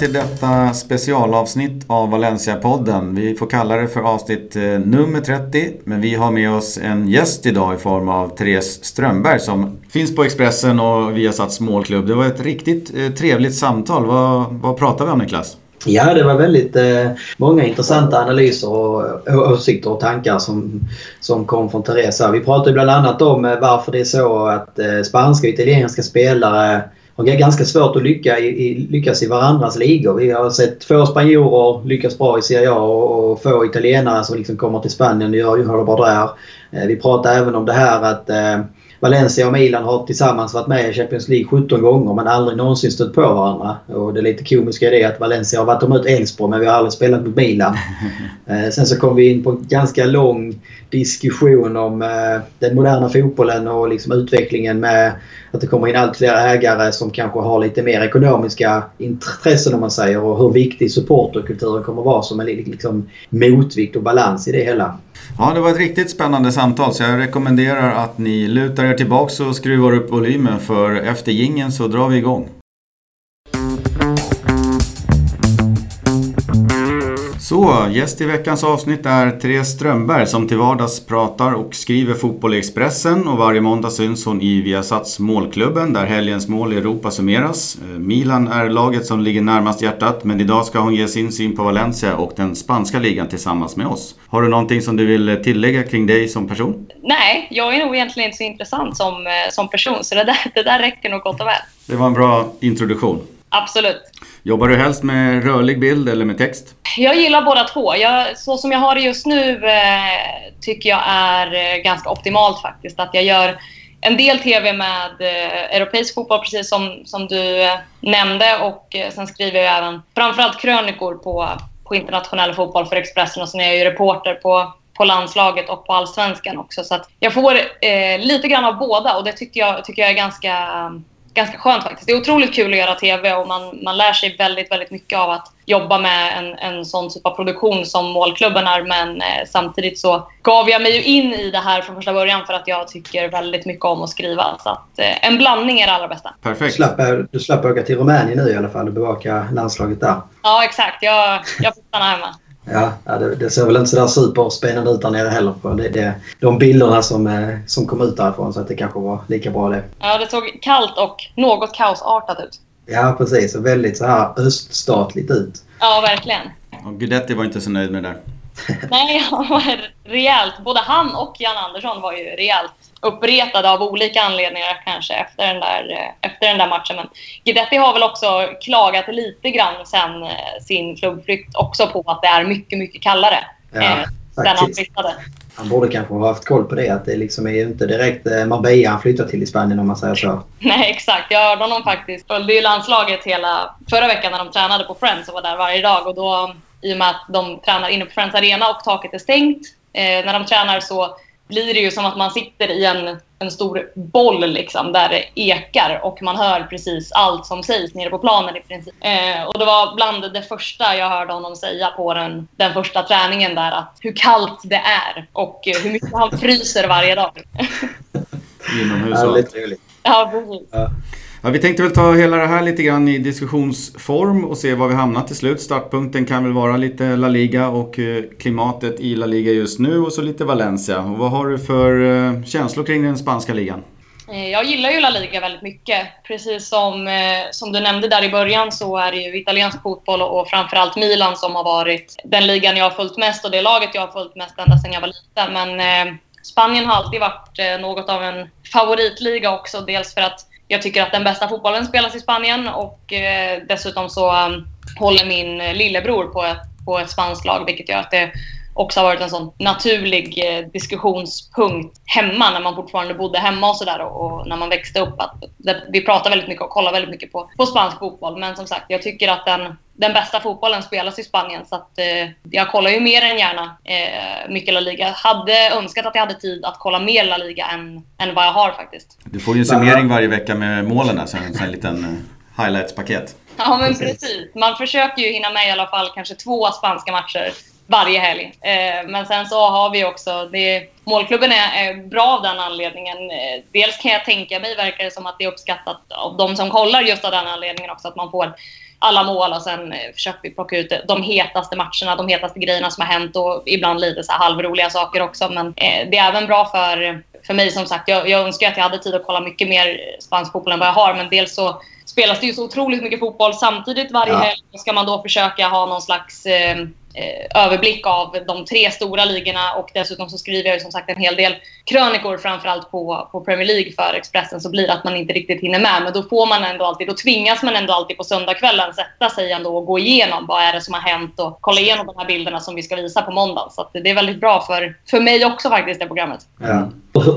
välkomna till detta specialavsnitt av Valencia-podden. Vi får kalla det för avsnitt eh, nummer 30, men vi har med oss en gäst idag i form av Therese Strömberg som finns på Expressen och vi har satt målklubb. Det var ett riktigt eh, trevligt samtal. Vad, vad pratar vi om Niklas? Ja, det var väldigt eh, många intressanta analyser och, åsikter och tankar som, som kom från Therese. Vi pratade bland annat om eh, varför det är så att eh, spanska och italienska spelare har ganska svårt att lycka i, lyckas i varandras ligor. Vi har sett få spanjorer lyckas bra i Serie A och, och få italienare som liksom kommer till Spanien och gör, det bra där. Eh, vi pratade även om det här att eh, Valencia och Milan har tillsammans varit med i Champions League 17 gånger men aldrig någonsin stött på varandra. Och det lite komiska är det att Valencia har varit emot Elfsborg men vi har aldrig spelat mot Milan. Eh, sen så kom vi in på en ganska lång diskussion om eh, den moderna fotbollen och liksom utvecklingen med att det kommer in allt fler ägare som kanske har lite mer ekonomiska intressen om man säger och hur viktig supporterkulturen kommer vara som en liksom motvikt och balans i det hela. Ja, det var ett riktigt spännande samtal så jag rekommenderar att ni lutar er tillbaks och skruvar upp volymen för efter gingen så drar vi igång. Så, gäst i veckans avsnitt är Therese Strömberg som till vardags pratar och skriver fotboll i Expressen och varje måndag syns hon i Viasats målklubben där helgens mål i Europa summeras. Eh, Milan är laget som ligger närmast hjärtat men idag ska hon ge sin syn på Valencia och den spanska ligan tillsammans med oss. Har du någonting som du vill tillägga kring dig som person? Nej, jag är nog egentligen inte så intressant som, eh, som person så det där, det där räcker nog gott och väl. Det var en bra introduktion. Absolut. Jobbar du helst med rörlig bild eller med text? Jag gillar båda två. Jag, så som jag har det just nu eh, tycker jag är eh, ganska optimalt faktiskt. Att jag gör en del TV med eh, europeisk fotboll, precis som, som du eh, nämnde. Och eh, sen skriver jag även framförallt krönikor på, på internationell fotboll för Expressen. Och sen är jag ju reporter på, på landslaget och på allsvenskan också. Så att jag får eh, lite grann av båda och det tycker jag, tycker jag är ganska ganska skönt faktiskt. Det är otroligt kul att göra TV och man, man lär sig väldigt, väldigt mycket av att jobba med en, en sån typ av produktion som målklubben är. Men eh, samtidigt så gav jag mig ju in i det här från första början för att jag tycker väldigt mycket om att skriva. Så att eh, en blandning är det allra bästa. Perfekt. Du slapp, du slapp åka till Rumänien nu i alla fall och bevaka landslaget där. Ja, exakt. Jag, jag får stanna hemma. Ja, det, det ser väl inte sådär superspännande ut där nere heller. På det, det, de bilderna som, eh, som kom ut därifrån. Så att det kanske var lika bra det. Ja, det såg kallt och något kaosartat ut. Ja, precis. Och väldigt så här öststatligt ut. Ja, verkligen. Och Guidetti var inte så nöjd med det där. Nej, han var rejält. Både han och Jan Andersson var ju rejält uppretade av olika anledningar kanske efter den där, eh, efter den där matchen. Men Guidetti har väl också klagat lite grann sen eh, sin klubbflykt också på att det är mycket, mycket kallare. Ja, eh, den han flyttade. Han borde kanske ha haft koll på det. Att det liksom är ju inte direkt eh, Marbella han flyttar till i Spanien om man säger så. Nej, exakt. Jag hörde honom faktiskt. Följde ju landslaget hela förra veckan när de tränade på Friends och var där varje dag. Och då, I och med att de tränar inne på Friends Arena och taket är stängt. Eh, när de tränar så blir det ju som att man sitter i en, en stor boll liksom, där det ekar och man hör precis allt som sägs nere på planen i princip. Eh, och det var bland det första jag hörde honom säga på den, den första träningen där att hur kallt det är och hur mycket han fryser varje dag. Inomhus lite trevligt. Ja, precis. Ja. Ja, vi tänkte väl ta hela det här lite grann i diskussionsform och se var vi hamnar till slut. Startpunkten kan väl vara lite La Liga och eh, klimatet i La Liga just nu och så lite Valencia. Och vad har du för eh, känslor kring den spanska ligan? Eh, jag gillar ju La Liga väldigt mycket. Precis som, som du nämnde där i början så är det ju italiensk fotboll och framförallt Milan som har varit den ligan jag har följt mest och det laget jag har följt mest ända sedan jag var liten. Men Spanien har alltid varit något av en favoritliga också. Dels för att jag tycker att den bästa fotbollen spelas i Spanien och eh, dessutom så um, håller min eh, lillebror på ett, på ett spanskt lag vilket gör att det också har varit en sån naturlig eh, diskussionspunkt hemma när man fortfarande bodde hemma och sådär och, när man växte upp. Att vi pratar väldigt mycket och kollar väldigt mycket på, på spansk fotboll. Men som sagt, jag tycker att den, den bästa fotbollen spelas i Spanien så att eh, jag kollar ju mer än gärna eh, mycket La Liga. Hade önskat att jag hade tid att kolla mer La Liga än, än vad jag har faktiskt. Du får ju en summering varje vecka med målen där, så en liten eh, highlights-paket. Ja men precis. Man försöker ju hinna med i alla fall kanske två spanska matcher varje helg. Eh, men sen så har vi också, det, målklubben är, bra av den anledningen. Eh, dels kan jag tänka mig, verkar det som att det är uppskattat av de som kollar just av den anledningen också, att man får alla mål och sen försöker vi plocka ut de hetaste matcherna, de hetaste grejerna som har hänt och ibland lite så halvroliga saker också. Men det är även bra för, för mig som sagt. Jag, jag önskar att jag hade tid att kolla mycket mer spansk fotboll än vad jag har, men dels så spelas det ju så otroligt mycket fotboll samtidigt varje ja. helg. Ska man då försöka ha någon slags eh, Eh, överblick av de tre stora ligorna och dessutom så skriver jag som sagt en hel del krönikor framförallt på, på Premier League för Expressen så blir det att man inte riktigt hinner med. Men då får man ändå alltid, då tvingas man ändå alltid på söndagskvällen sätta sig ändå och gå igenom vad är det som har hänt och kolla igenom de här bilderna som vi ska visa på måndag. Så det är väldigt bra för, för mig också faktiskt det programmet. Ja.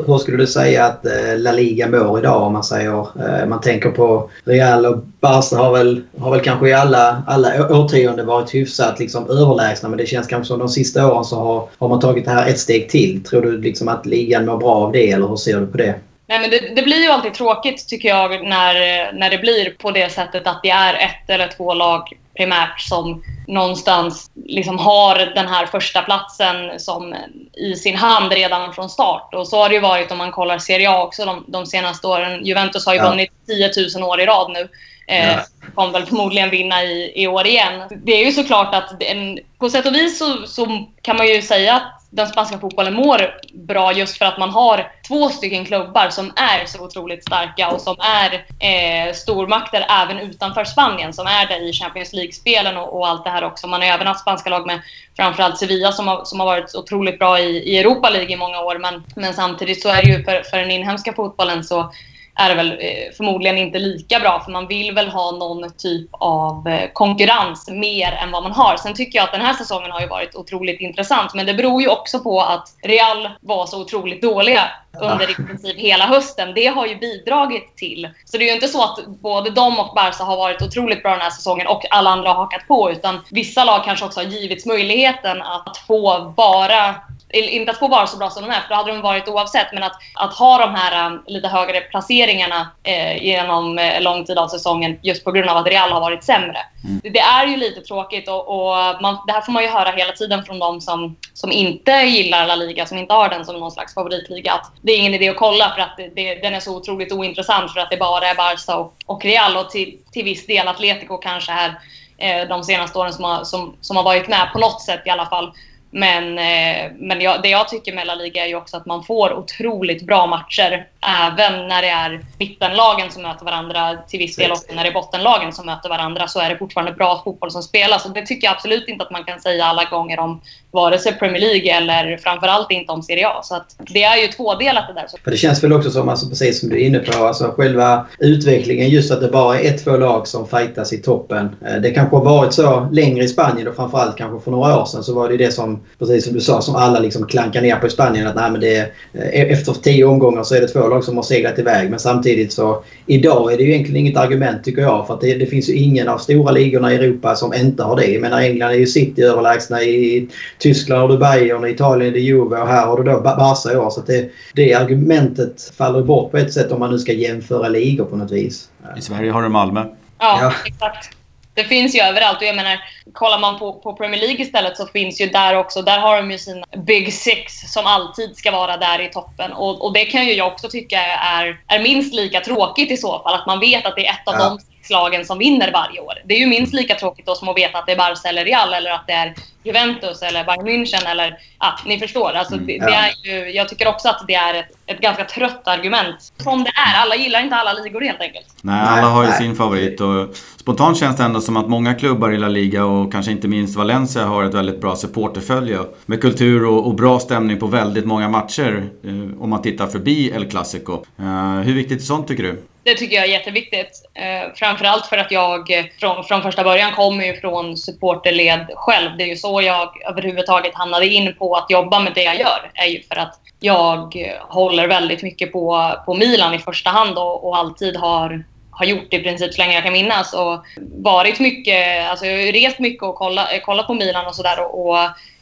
Hur skulle du säga att eh, La Liga mår idag om man säger, eh, man tänker på Real och Barca har väl, har väl kanske i alla, alla årtionden varit hyfsat liksom överlägsna men det känns kanske som de sista åren så har, har man tagit det här ett steg till. Tror du liksom att ligan mår bra av det eller hur ser du på det? Nej, men det, det, blir ju alltid tråkigt tycker jag när, när det blir på det sättet att det är ett eller två lag primärt som någonstans liksom har den här första platsen som i sin hand redan från start. Och så har det ju varit om man kollar Serie A också de, de senaste åren. Juventus har ju ja. vunnit 10 000 år i rad nu. Eh. Kommer väl förmodligen vinna i, i år igen. Det är ju såklart att en, på sätt och vis så, så kan man ju säga att den spanska fotbollen mår bra just för att man har två stycken klubbar som är så otroligt starka och som är eh, stormakter även utanför Spanien, som är där i Champions League-spelen och, och, allt det här också. Man har även haft spanska lag med framförallt Sevilla som har, som har varit otroligt bra i, i Europa League i många år, men, men samtidigt så är det ju för, för den inhemska fotbollen så är det väl eh, förmodligen inte lika bra för man vill väl ha någon typ av eh, konkurrens mer än vad man har. Sen tycker jag att den här säsongen har ju varit otroligt intressant men det beror ju också på att Real var så otroligt dåliga under i princip hela hösten. Det har ju bidragit till. Så det är ju inte så att både de och Barca har varit otroligt bra den här säsongen och alla andra har hakat på utan vissa lag kanske också har givits möjligheten att få vara inte att få vara så bra som de är, för då hade de varit oavsett. Men att, att ha de här um, lite högre placeringarna eh, genom eh, lång tid av säsongen just på grund av att Real har varit sämre. Mm. Det, det är ju lite tråkigt och, och man, det här får man ju höra hela tiden från de som, som inte gillar La Liga, som inte har den som någon slags favoritliga. Att det är ingen idé att kolla för att det, det, den är så otroligt ointressant för att det bara är Barca och, och Real och till, till viss del Atletico kanske här eh, de senaste åren som har, som, som har varit med på något sätt i alla fall. Men, eh, men jag, det jag tycker med La Liga är ju också att man får otroligt bra matcher. Även när det är mittenlagen som möter varandra, till viss del också när det är bottenlagen som möter varandra, så är det fortfarande bra fotboll som spelas. Och det tycker jag absolut inte att man kan säga alla gånger om vare sig Premier League eller framförallt inte om Serie A. Så det är ju tvådelat det där. För det känns väl också som, alltså precis som du är inne på, alltså själva utvecklingen just att det bara är ett, två lag som fightas i toppen. Eh, det kanske har varit så längre i Spanien och framförallt kanske för några år sedan så var det det som, precis som du sa, som alla liksom klankar ner på i Spanien. Att nej, men det är, eh, efter tio omgångar så är det två lag som har seglat iväg. Men samtidigt så idag är det ju egentligen inget argument tycker jag. För att det, det finns ju ingen av stora ligorna i Europa som inte har det. Jag menar England är ju City överlägsna i Tyskland har du Bayern, i Italien är det Juve och här har du då Barca i år. Så det, det argumentet faller bort på ett sätt om man nu ska jämföra ligor på något vis. I Sverige har du Malmö. Ja, ja. exakt. Det finns ju överallt och jag menar, kollar man på, på Premier League istället så finns ju där också, där har de ju sina Big Six som alltid ska vara där i toppen. Och, och det kan ju jag också tycka är, är minst lika tråkigt i så fall, att man vet att det är ett av ja. de lagen som vinner varje år. Det är ju minst lika tråkigt då som att veta att det är Barca eller Real eller att det är Juventus eller Bayern München eller... Ja, ni förstår. Alltså, det, det är ju, jag tycker också att det är ett, ett ganska trött argument. Som det är. Alla gillar inte alla ligor helt enkelt. Nej, alla har ju sin favorit. Och spontant känns det ändå som att många klubbar i La Liga och kanske inte minst Valencia har ett väldigt bra supporterfölje. Med kultur och, och bra stämning på väldigt många matcher. Eh, om man tittar förbi El Clasico. Eh, hur viktigt är sånt tycker du? Det tycker jag är jätteviktigt. Eh, framförallt för att jag eh, från, från första början kommer ju från supporterled själv. Det är ju så jag överhuvudtaget hamnade in på att jobba med det jag gör. är ju för att jag eh, håller väldigt mycket på, på Milan i första hand och, och alltid har, har gjort i princip så länge jag kan minnas. Och varit mycket, alltså jag har rest mycket och kollat, eh, kollat på Milan och sådär. Och, och,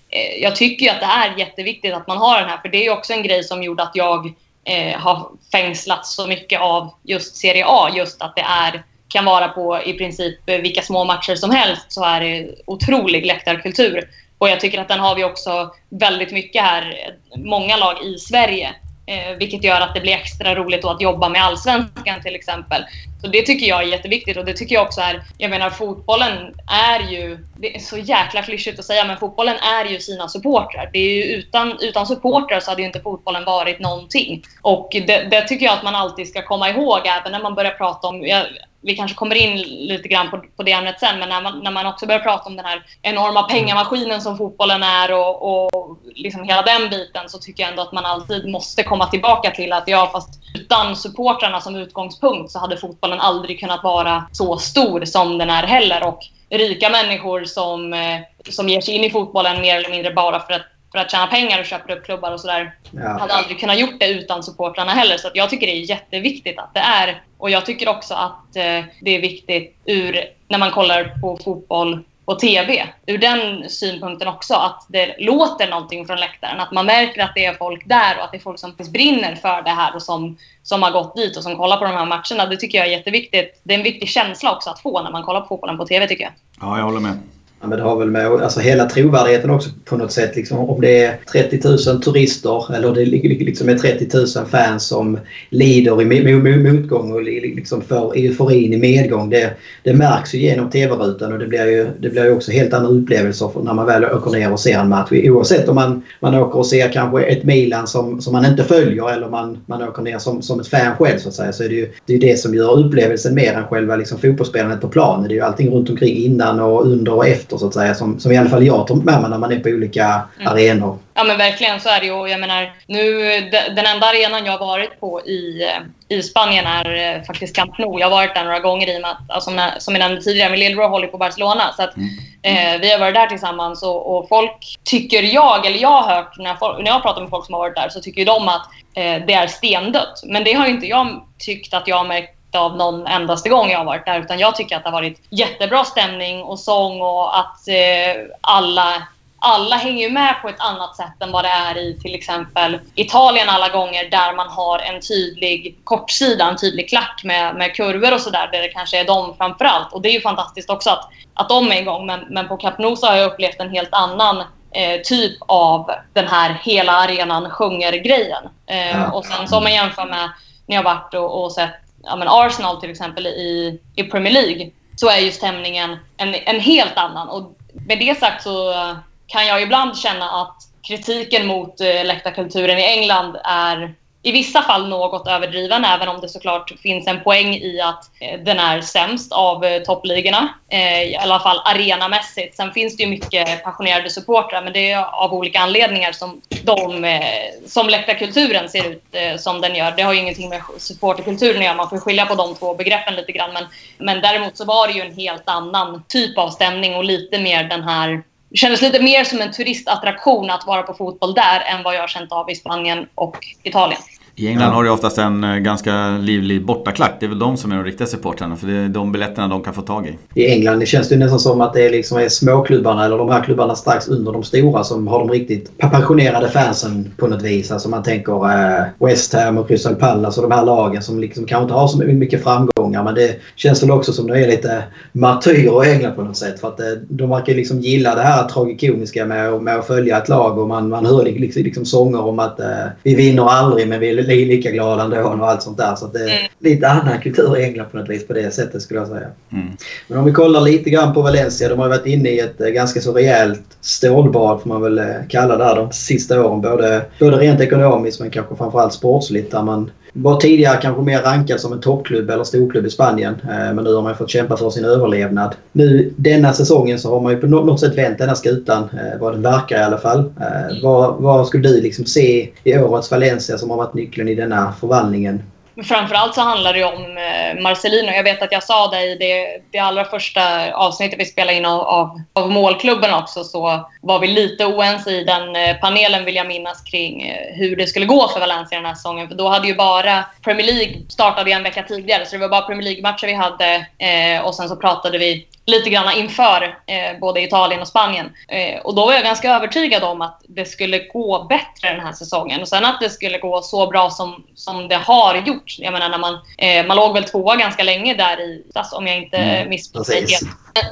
eh, jag tycker att det är jätteviktigt att man har den här, för det är ju också en grej som gjorde att jag eh, har fängslats så mycket av just Serie A. Just att det är, kan vara på i princip vilka små matcher som helst så är det otrolig läktarkultur. Och jag tycker att den har vi också väldigt mycket här. Många lag i Sverige Eh, vilket gör att det blir extra roligt att jobba med allsvenskan till exempel. Så det tycker jag är jätteviktigt och det tycker jag också är, jag menar fotbollen är ju, det är så jäkla klyschigt att säga, men fotbollen är ju sina supportrar. Det är ju utan, utan supportrar så hade ju inte fotbollen varit någonting. Och det, det tycker jag att man alltid ska komma ihåg även när man börjar prata om, jag, vi kanske kommer in lite grann på, på det ämnet sen, men när man, när man också börjar prata om den här enorma pengamaskinen som fotbollen är och, och liksom hela den biten så tycker jag ändå att man alltid måste komma tillbaka till att ja, fast utan supportrarna som utgångspunkt så hade fotbollen aldrig kunnat vara så stor som den är heller. Och rika människor som, eh, som ger sig in i fotbollen mer eller mindre bara för att för att tjäna pengar och köper upp klubbar och sådär. Ja. Hade aldrig kunnat gjort det utan supportrarna heller. Så jag tycker det är jätteviktigt att det är. Och jag tycker också att eh, det är viktigt ur, när man kollar på fotboll på TV. Ur den synpunkten också, att det låter någonting från läktaren. Att man märker att det är folk där och att det är folk som brinner för det här och som, som har gått dit och som kollar på de här matcherna. Det tycker jag är jätteviktigt. Det är en viktig känsla också att få när man kollar på fotbollen på TV tycker jag. Ja, jag håller med. Ja, men det har väl med alltså hela trovärdigheten också på något sätt. Liksom, om det är 30 000 turister eller det liksom är 30 000 fans som lider i motgång och liksom får euforin i medgång. Det, det märks ju genom tv-rutan och det blir ju, det blir ju också helt andra upplevelser när man väl åker ner och ser en match. Oavsett om man, man åker och ser kanske ett Milan som, som man inte följer eller man, man åker ner som, som ett fan själv så att säga. Så är det ju det, är det som gör upplevelsen mer än själva liksom, fotbollsspelandet på planen. Det är ju allting runt omkring innan och under och efter så att säga som, som i alla fall jag tar med mig när man är på olika mm. arenor. Ja men verkligen så är det ju. Jag menar, nu, den enda arenan jag har varit på i, i Spanien är eh, faktiskt Camp Nou. Jag har varit där några gånger i och med att, alltså, som jag nämnde tidigare, min lillebror håller på Barcelona. Så att, mm. eh, vi har varit där tillsammans och, och, folk tycker jag, eller jag har hört när jag, när jag pratar med folk som har varit där, så tycker de att eh, det är stendött. Men det har inte jag tyckt att jag har märkt av någon endaste gång jag har varit där. Utan jag tycker att det har varit jättebra stämning och sång och att eh, alla alla hänger med på ett annat sätt än vad det är i till exempel Italien alla gånger där man har en tydlig kortsida, en tydlig klack med, med kurvor och sådär där det kanske är de framför allt. Och det är ju fantastiskt också att, att de är igång. Men, men på Cap Nou så har jag upplevt en helt annan eh, typ av den här hela arenan sjunger-grejen. Eh, och sen så om man jämför med när jag varit och, och sett ja, men Arsenal till exempel i, i Premier League så är ju stämningen en, en helt annan. Och med det sagt så eh, kan jag ibland känna att kritiken mot eh, läktarkulturen i England är i vissa fall något överdriven, även om det såklart finns en poäng i att eh, den är sämst av eh, toppligorna. Eh, I alla fall arenamässigt. Sen finns det ju mycket passionerade supportrar, men det är av olika anledningar som, de, som läktarkulturen ser ut som den gör. Det har ju ingenting med supporterkulturen att göra, man får skilja på de två begreppen lite grann. Men, men däremot så var det ju en helt annan typ av stämning och lite mer den här det kändes lite mer som en turistattraktion att vara på fotboll där än vad jag har känt av i Spanien och Italien. I England ja. har du oftast en eh, ganska livlig bortaklack. Det är väl de som är de riktiga supportrarna. För det är de biljetterna de kan få tag i. I England det känns det nästan som att det är, liksom är småklubbarna eller de här klubbarna strax under de stora som har de riktigt passionerade fansen på något vis. Alltså man tänker eh, West Ham och Crystal Palace och de här lagen som liksom kanske inte har så mycket framgångar. Men det känns väl också som de är lite martyrer i England på något sätt. För att eh, de verkar liksom gilla det här tragikomiska med, med att följa ett lag och man, man hör liksom, liksom sånger om att eh, vi vinner aldrig men vi bli lika glad ändå och allt sånt där. Så det är mm. lite annan kultur i England på något vis på det sättet skulle jag säga. Mm. Men om vi kollar lite grann på Valencia. De har varit inne i ett eh, ganska så rejält stålbad får man väl eh, kalla det här de sista åren. Både, både rent ekonomiskt men kanske framförallt sportsligt där man var tidigare kanske mer rankad som en toppklubb eller storklubb i Spanien. Eh, men nu har man fått kämpa för sin överlevnad. Nu denna säsongen så har man ju på något sätt vänt den här skutan. Eh, vad det verkar i alla fall. Eh, vad, vad skulle du liksom se i årets Valencia som har varit nyckeln i denna förvandlingen? Framförallt så handlar det om eh, Marcelino. Jag vet att jag sa det i det, det allra första avsnittet vi spelade in av, av, av, målklubben också så var vi lite oense i den eh, panelen vill jag minnas kring eh, hur det skulle gå för Valencia den här säsongen. För då hade ju bara Premier League startade en vecka tidigare så det var bara Premier League-matcher vi hade eh, och sen så pratade vi lite grann inför eh, både Italien och Spanien. Eh, och då var jag ganska övertygad om att det skulle gå bättre den här säsongen. Och sen att det skulle gå så bra som, som det har gjort. Jag menar, när man, eh, man låg väl tvåa ganska länge där i om jag inte mm, missminner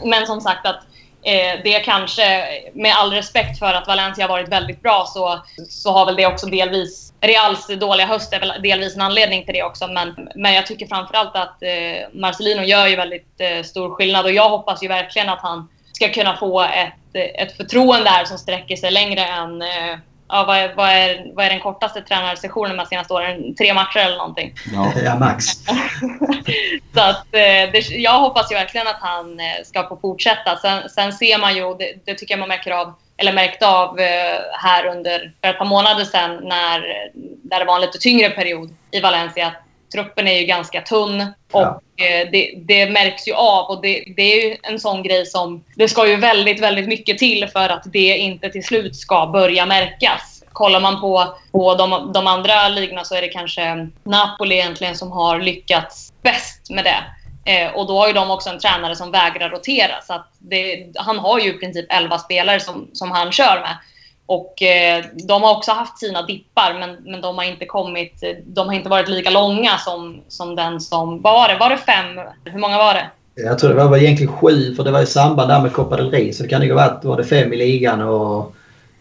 Men som sagt att eh, det kanske, med all respekt för att Valencia har varit väldigt bra, så, så har väl det också delvis Reals dåliga höst är väl delvis en anledning till det också. Men, men jag tycker framförallt att eh, Marcelino gör ju väldigt eh, stor skillnad och jag hoppas ju verkligen att han ska kunna få ett, ett förtroende här som sträcker sig längre än eh, ja, vad, är, vad, är, vad är den kortaste tränarsessionen de senaste åren? Tre matcher eller någonting? Ja, ja max. så att, eh, det, jag hoppas ju verkligen att han eh, ska få fortsätta. Sen, sen ser man ju, det, det, tycker jag man märker av, eller märkte av eh, här under för ett par månader sedan när där det var en lite tyngre period i Valencia. Truppen är ju ganska tunn och ja. det, det, märks ju av och det, det, är ju en sån grej som... Det ska ju väldigt, väldigt mycket till för att det inte till slut ska börja märkas. Kollar man på, på de, de andra ligorna så är det kanske Napoli egentligen som har lyckats bäst med det. Eh, och då har ju de också en tränare som vägrar rotera. Så det, han har ju i princip 11 spelare som, som han kör med. Och eh, de har också haft sina dippar, men, men de har inte kommit... De har inte varit lika långa som, som den som... Vad var det? Var det fem? Hur många var det? Jag tror det var egentligen sju, för det var i samband där med Copa del Rey. Så det kan ju ha varit var det fem i ligan och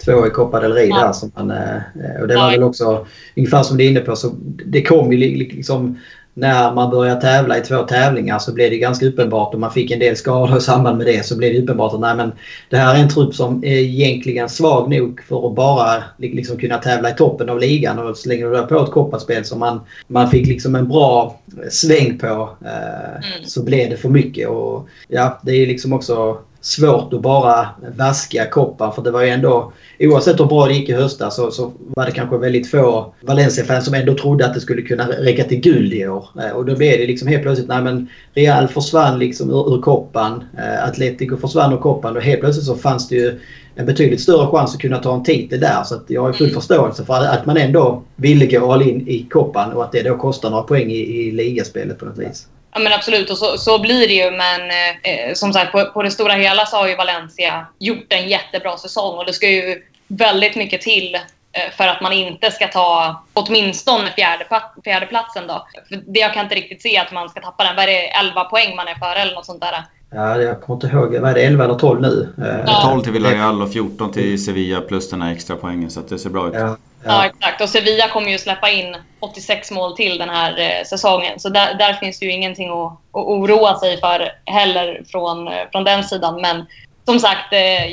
två i Copa del Rey ja. där. Som man, eh, och det var ja. väl också ungefär som du är inne på. Så det kom ju liksom när man börjar tävla i två tävlingar så blev det ganska uppenbart och man fick en del skador i samband med det så blev det uppenbart att nej, men det här är en trupp som är egentligen svag nog för att bara liksom kunna tävla i toppen av ligan och så länge du på ett kopparspel som man, man fick liksom en bra sväng på eh, mm. så blev det för mycket. Och, ja, det är liksom också svårt att bara vaska koppar för det var ju ändå oavsett hur bra det gick i höstas så, så var det kanske väldigt få Valencia-fans som ändå trodde att det skulle kunna räcka till guld i år. Eh, och då blev det liksom helt plötsligt, nej men Real försvann liksom ur, ur koppan. Eh, Atletico försvann ur koppan och helt plötsligt så fanns det ju en betydligt större chans att kunna ta en titel där. Så jag har full mm. förståelse för att man ändå ville gå all in i koppan och att det då kostar några poäng i, i ligaspelet på något vis. Ja men absolut, och så, så blir det ju. Men eh, som sagt, på, på det stora hela så har ju Valencia gjort en jättebra säsong och det ska ju väldigt mycket till eh, för att man inte ska ta åtminstone fjärde, fjärdeplatsen. Då. För det jag kan inte riktigt se att man ska tappa den. Vad är det, 11 poäng man är före eller något sånt där? Ja, jag kommer inte ihåg. Vad är det, 11 eller 12 nu? Ja. 12 till Villarreal och 14 till Sevilla plus den här extra poängen så det ser bra ut. Ja. Ja. exakt. Och Sevilla kommer ju släppa in 86 mål till den här eh, säsongen. Så där, där, finns det ju ingenting att, att oroa sig för heller från, eh, från den sidan. Men som sagt, eh,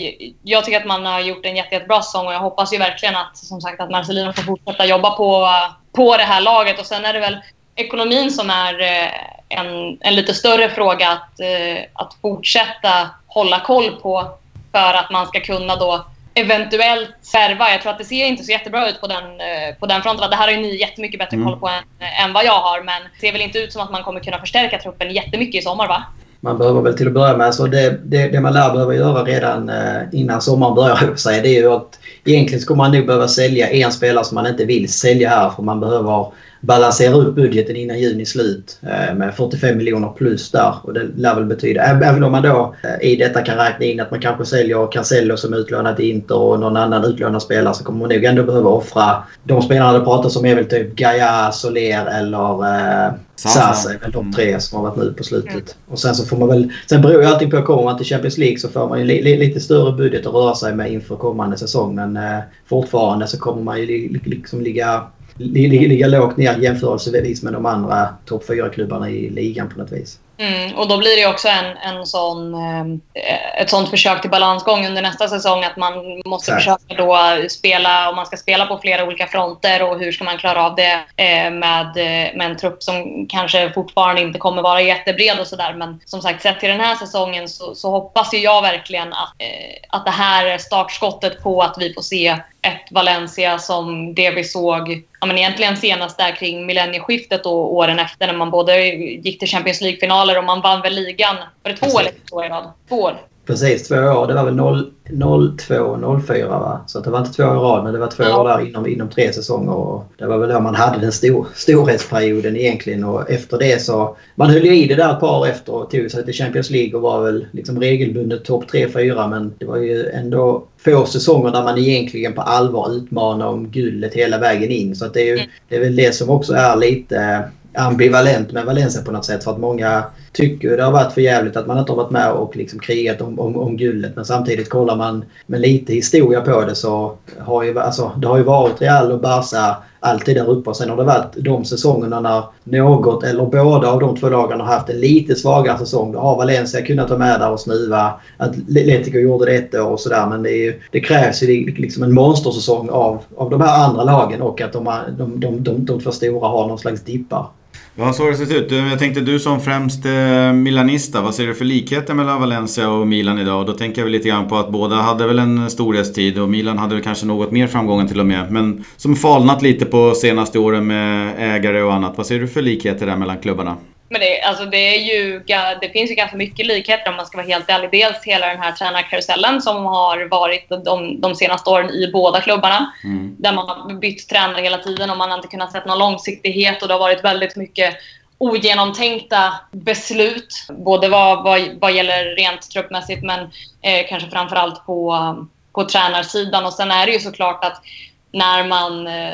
jag tycker att man har gjort en jätte, jättebra säsong och jag hoppas ju verkligen att, som sagt, att Marcelino får fortsätta jobba på, på det här laget. Och sen är det väl ekonomin som är eh, en, en lite större fråga att, eh, att fortsätta hålla koll på för att man ska kunna då eventuellt serva. Jag tror att det ser inte så jättebra ut på den, på den fronten. Det här har ju ni jättemycket bättre koll på mm. än, än vad jag har. Men det ser väl inte ut som att man kommer kunna förstärka truppen jättemycket i sommar, va? man behöver väl till att börja med, så det, det, det man lär behöva göra redan eh, innan sommaren börjar det är ju att egentligen ska man nog behöva sälja en spelare som man inte vill sälja här för man behöver balansera upp budgeten innan juni slut eh, med 45 miljoner plus där. Och det lär väl betyda, även om man då eh, i detta kan räkna in att man kanske säljer Cancelo som utlånat till Inter och någon annan utlånad spelare så kommer man nog ändå behöva offra de spelarna det pratas om är väl typ Gaia, Soler eller eh, Sasa är väl de tre som har varit nu på slutet. Mm. Och sen så får man väl... Sen beror ju allting på. Kommer man till Champions League så får man ju li, li, lite större budget att röra sig med inför kommande säsong. Men eh, fortfarande så kommer man ju li, liksom ligga ligga lågt ner jämförelsevis med de andra topp 4-klubbarna i ligan på något vis. Mm, och då blir det också en, en sån, eh, ett sånt försök till balansgång under nästa säsong att man måste Exakt. försöka då spela, om man ska spela på flera olika fronter och hur ska man klara av det eh, med, med en trupp som kanske fortfarande inte kommer vara jättebred och sådär. Men som sagt, sett till den här säsongen så, så hoppas ju jag verkligen att, eh, att det här är startskottet på att vi får se ett Valencia som det vi såg ja, men egentligen senast där kring millennieskiftet och åren efter när man både gick till Champions League-finaler och man vann väl ligan. Var det två eller två i rad? Två år. Precis, två år. Det var väl 02 och 04 va? Så det var inte två år i rad men det var två ja. år där inom, inom tre säsonger. Och det var väl då man hade den stor, storhetsperioden egentligen och efter det så... Man höll ju i det där ett par år efter och tog sig till Champions League och var väl liksom regelbundet topp 3-4 men det var ju ändå få säsonger där man egentligen på allvar utmanar om guldet hela vägen in. Så det är, ju, mm. det är väl det som också är lite ambivalent med Valencia på något sätt. För att många tycker det har varit för jävligt att man inte har varit med och liksom krigat om, om, om guldet. Men samtidigt kollar man med lite historia på det så har ju, alltså, det har ju varit Real och Barca alltid där uppe. Och sen har det varit de säsongerna när något eller båda av de två lagen har haft en lite svagare säsong. Då har Valencia kunnat vara med där och snuva. Atletico gjorde det ett år och sådär. Men det, är, det krävs ju liksom en monstersäsong av, av de här andra lagen och att de, de, de, de, de två stora har någon slags dippar. Ja, så har det sett ut. Jag tänkte du som främst eh, milanista, vad ser du för likheter mellan Valencia och Milan idag? Då tänker jag väl lite grann på att båda hade väl en storhetstid och Milan hade väl kanske något mer framgångar till och med. Men som falnat lite på senaste åren med ägare och annat. Vad ser du för likheter där mellan klubbarna? Men det, alltså det, är ju, det finns ju ganska mycket likheter om man ska vara helt ärlig. Dels hela den här tränarkarusellen som har varit de, de senaste åren i båda klubbarna. Mm. Där man har bytt tränare hela tiden och man har inte kunnat se någon långsiktighet och det har varit väldigt mycket ogenomtänkta beslut. Både vad, vad, vad gäller rent truppmässigt men eh, kanske framförallt på, på tränarsidan. Och sen är det ju såklart att när man eh,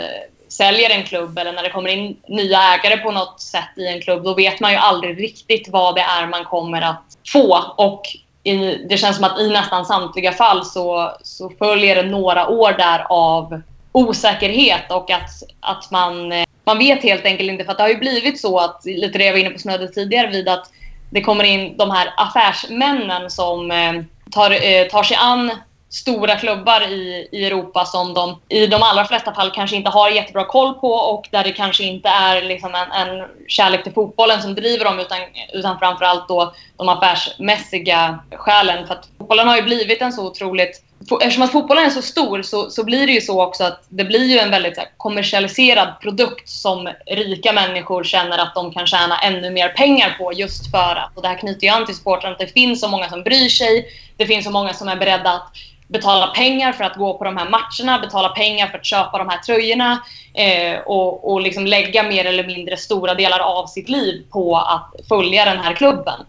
säljer en klubb eller när det kommer in nya ägare på något sätt i en klubb, då vet man ju aldrig riktigt vad det är man kommer att få. Och i, det känns som att i nästan samtliga fall så, så följer det några år där av osäkerhet och att, att man, eh, man vet helt enkelt inte. För det har ju blivit så att, lite det jag var inne på snödet tidigare vid, att det kommer in de här affärsmännen som eh, tar, eh, tar sig an stora klubbar i, i Europa som de i de allra flesta fall kanske inte har jättebra koll på och där det kanske inte är liksom en, en kärlek till fotbollen som driver dem utan, utan framförallt då de affärsmässiga skälen. För att fotbollen har ju blivit en så otroligt Eftersom att fotbollen är så stor så, så blir det ju så också att det blir ju en väldigt här, kommersialiserad produkt som rika människor känner att de kan tjäna ännu mer pengar på just för att, och det här knyter ju an till sporten, att det finns så många som bryr sig. Det finns så många som är beredda att betala pengar för att gå på de här matcherna, betala pengar för att köpa de här tröjorna eh, och, och liksom lägga mer eller mindre stora delar av sitt liv på att följa den här klubben.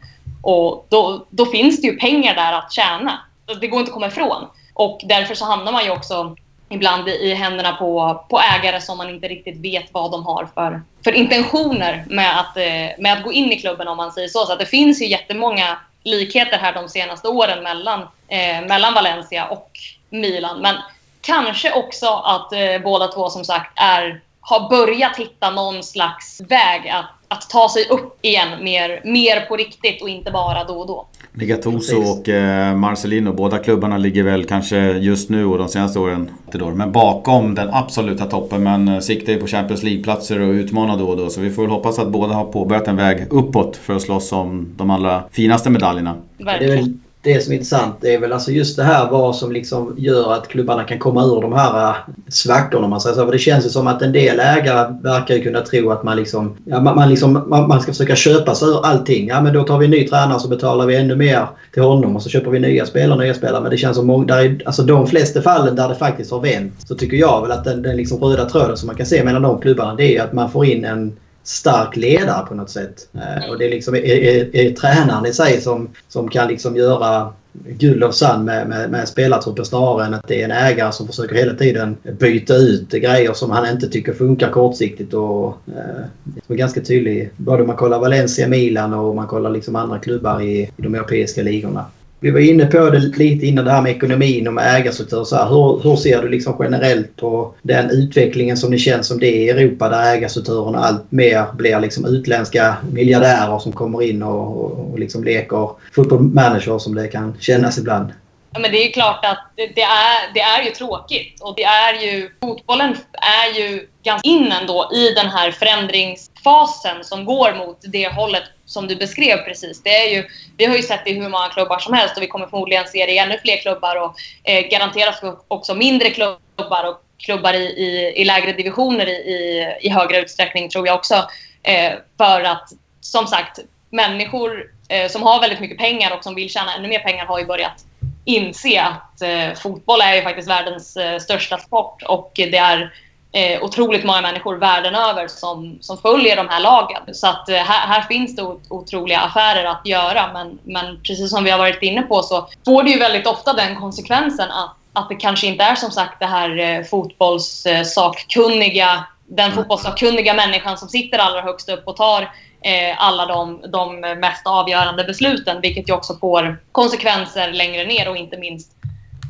Och då, då finns det ju pengar där att tjäna. Det går inte att komma ifrån. Och därför så hamnar man ju också ibland i händerna på, på ägare som man inte riktigt vet vad de har för, för intentioner med att, eh, med att gå in i klubben om man säger så. Så att det finns ju jättemånga likheter här de senaste åren mellan, eh, mellan Valencia och Milan. Men kanske också att eh, båda två som sagt är, har börjat hitta någon slags väg att, att ta sig upp igen mer, mer på riktigt och inte bara då och då. Ligatoso och eh, Marcelino, båda klubbarna ligger väl kanske just nu och de senaste åren men bakom den absoluta toppen. Men eh, siktar ju på Champions League-platser och utmanar då och då. Så vi får väl hoppas att båda har påbörjat en väg uppåt för att slåss om de allra finaste medaljerna. Verkligen det som är intressant är väl alltså just det här vad som liksom gör att klubbarna kan komma ur de här äh, svackorna. Man säger så. För det känns ju som att en del ägare verkar kunna tro att man, liksom, ja, man, man, liksom, man, man, ska försöka köpa sig ur allting. Ja, men då tar vi en ny tränare så betalar vi ännu mer till honom och så köper vi nya spelare nya spelare. Men det känns som många, där är, alltså de flesta fallen där det faktiskt har vänt så tycker jag väl att den, den liksom röda tråden som man kan se mellan de klubbarna det är att man får in en stark ledare på något sätt. Eh, och det är liksom är, är, är tränaren i sig som, som kan liksom göra guld och sand med, med, med spelartruppen snarare än att det är en ägare som försöker hela tiden byta ut grejer som han inte tycker funkar kortsiktigt. Och, eh, det är ganska tydligt både om man kollar Valencia, Milan och om man kollar liksom andra klubbar i, i de europeiska ligorna. Vi var inne på det lite innan det här med ekonomin och med ägarstruktur. Så här, hur, hur ser du liksom generellt på den utvecklingen som det känns som det är i Europa där ägarstrukturen allt mer blir liksom utländska miljardärer som kommer in och, och, och liksom leker football som det kan kännas ibland? Ja, men det är klart att det, är, det är ju tråkigt. Och det är ju, fotbollen är ju ganska in ändå i den här förändrings fasen som går mot det hållet som du beskrev precis. Det är ju, vi har ju sett det i hur många klubbar som helst och vi kommer förmodligen se det i ännu fler klubbar och eh, garanterat också mindre klubbar och klubbar i, i, i lägre divisioner i, i, i, högre utsträckning tror jag också. Eh, för att som sagt, människor eh, som har väldigt mycket pengar och som vill tjäna ännu mer pengar har ju börjat inse att eh, fotboll är ju faktiskt världens eh, största sport och det är eh, otroligt många människor världen över som, som följer de här lagen. Så att eh, här, här, finns det otroliga affärer att göra. Men, men precis som vi har varit inne på så får det ju väldigt ofta den konsekvensen att, att det kanske inte är som sagt det här eh, fotbollssakkunniga den fotbollssakkunniga människan som sitter allra högst upp och tar eh, alla de, de mest avgörande besluten. Vilket ju också får konsekvenser längre ner och inte minst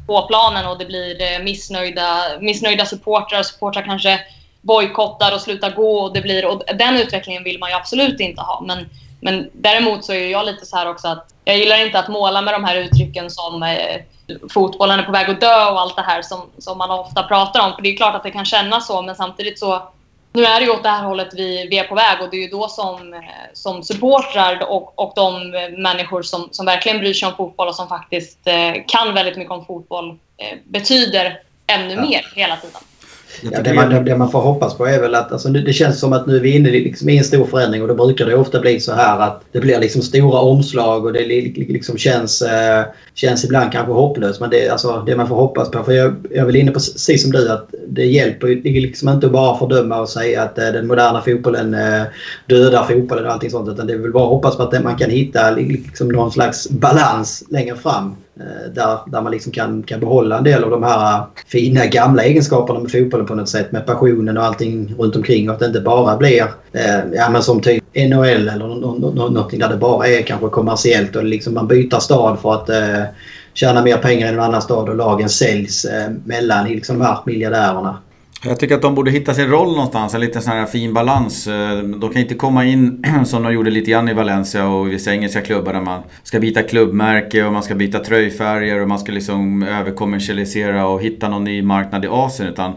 på planen. Och det blir eh, missnöjda, missnöjda supportrar. Supportrar kanske bojkottar och slutar gå. Och, det blir, och den utvecklingen vill man ju absolut inte ha. Men, men däremot så är jag lite så här också att jag gillar inte att måla med de här uttrycken som eh, fotbollen är på väg att dö och allt det här som, som man ofta pratar om. För det är klart att det kan kännas så, men samtidigt så nu är det ju åt det här hållet vi, vi är på väg och det är ju då som, eh, som supportrar och, och de människor som, som verkligen bryr sig om fotboll och som faktiskt eh, kan väldigt mycket om fotboll eh, betyder ännu ja. mer hela tiden. Ja, det, man, det man får hoppas på är väl att alltså, det känns som att nu är vi inne liksom i en stor förändring och då brukar det ofta bli så här att det blir liksom stora omslag och det liksom känns, eh, känns ibland kanske hopplöst. Men det alltså det man får hoppas på. För jag, jag är väl inne på precis som du att det hjälper liksom inte att bara fördöma och säga att eh, den moderna fotbollen eh, dödar fotbollen och allting sånt. Utan det är väl bara att hoppas på att man kan hitta liksom någon slags balans längre fram. Eh, där, där man liksom kan, kan behålla en del av de här fina gamla egenskaperna med fotbollen på något sätt. Med passionen och allting runt omkring. Och att det inte bara blir eh, ja, men som typ NHL eller någonting där det bara är kanske kommersiellt och liksom man byter stad för att eh, tjäna mer pengar i en annan stad och lagen säljs eh, mellan liksom de här miljardärerna. Jag tycker att de borde hitta sin roll någonstans, en liten sån här fin balans. Eh, de kan inte komma in som de gjorde lite grann i Valencia och vissa engelska klubbar där man ska byta klubbmärke och man ska byta tröjfärger och man ska liksom överkommersialisera och hitta någon ny marknad i Asien. Utan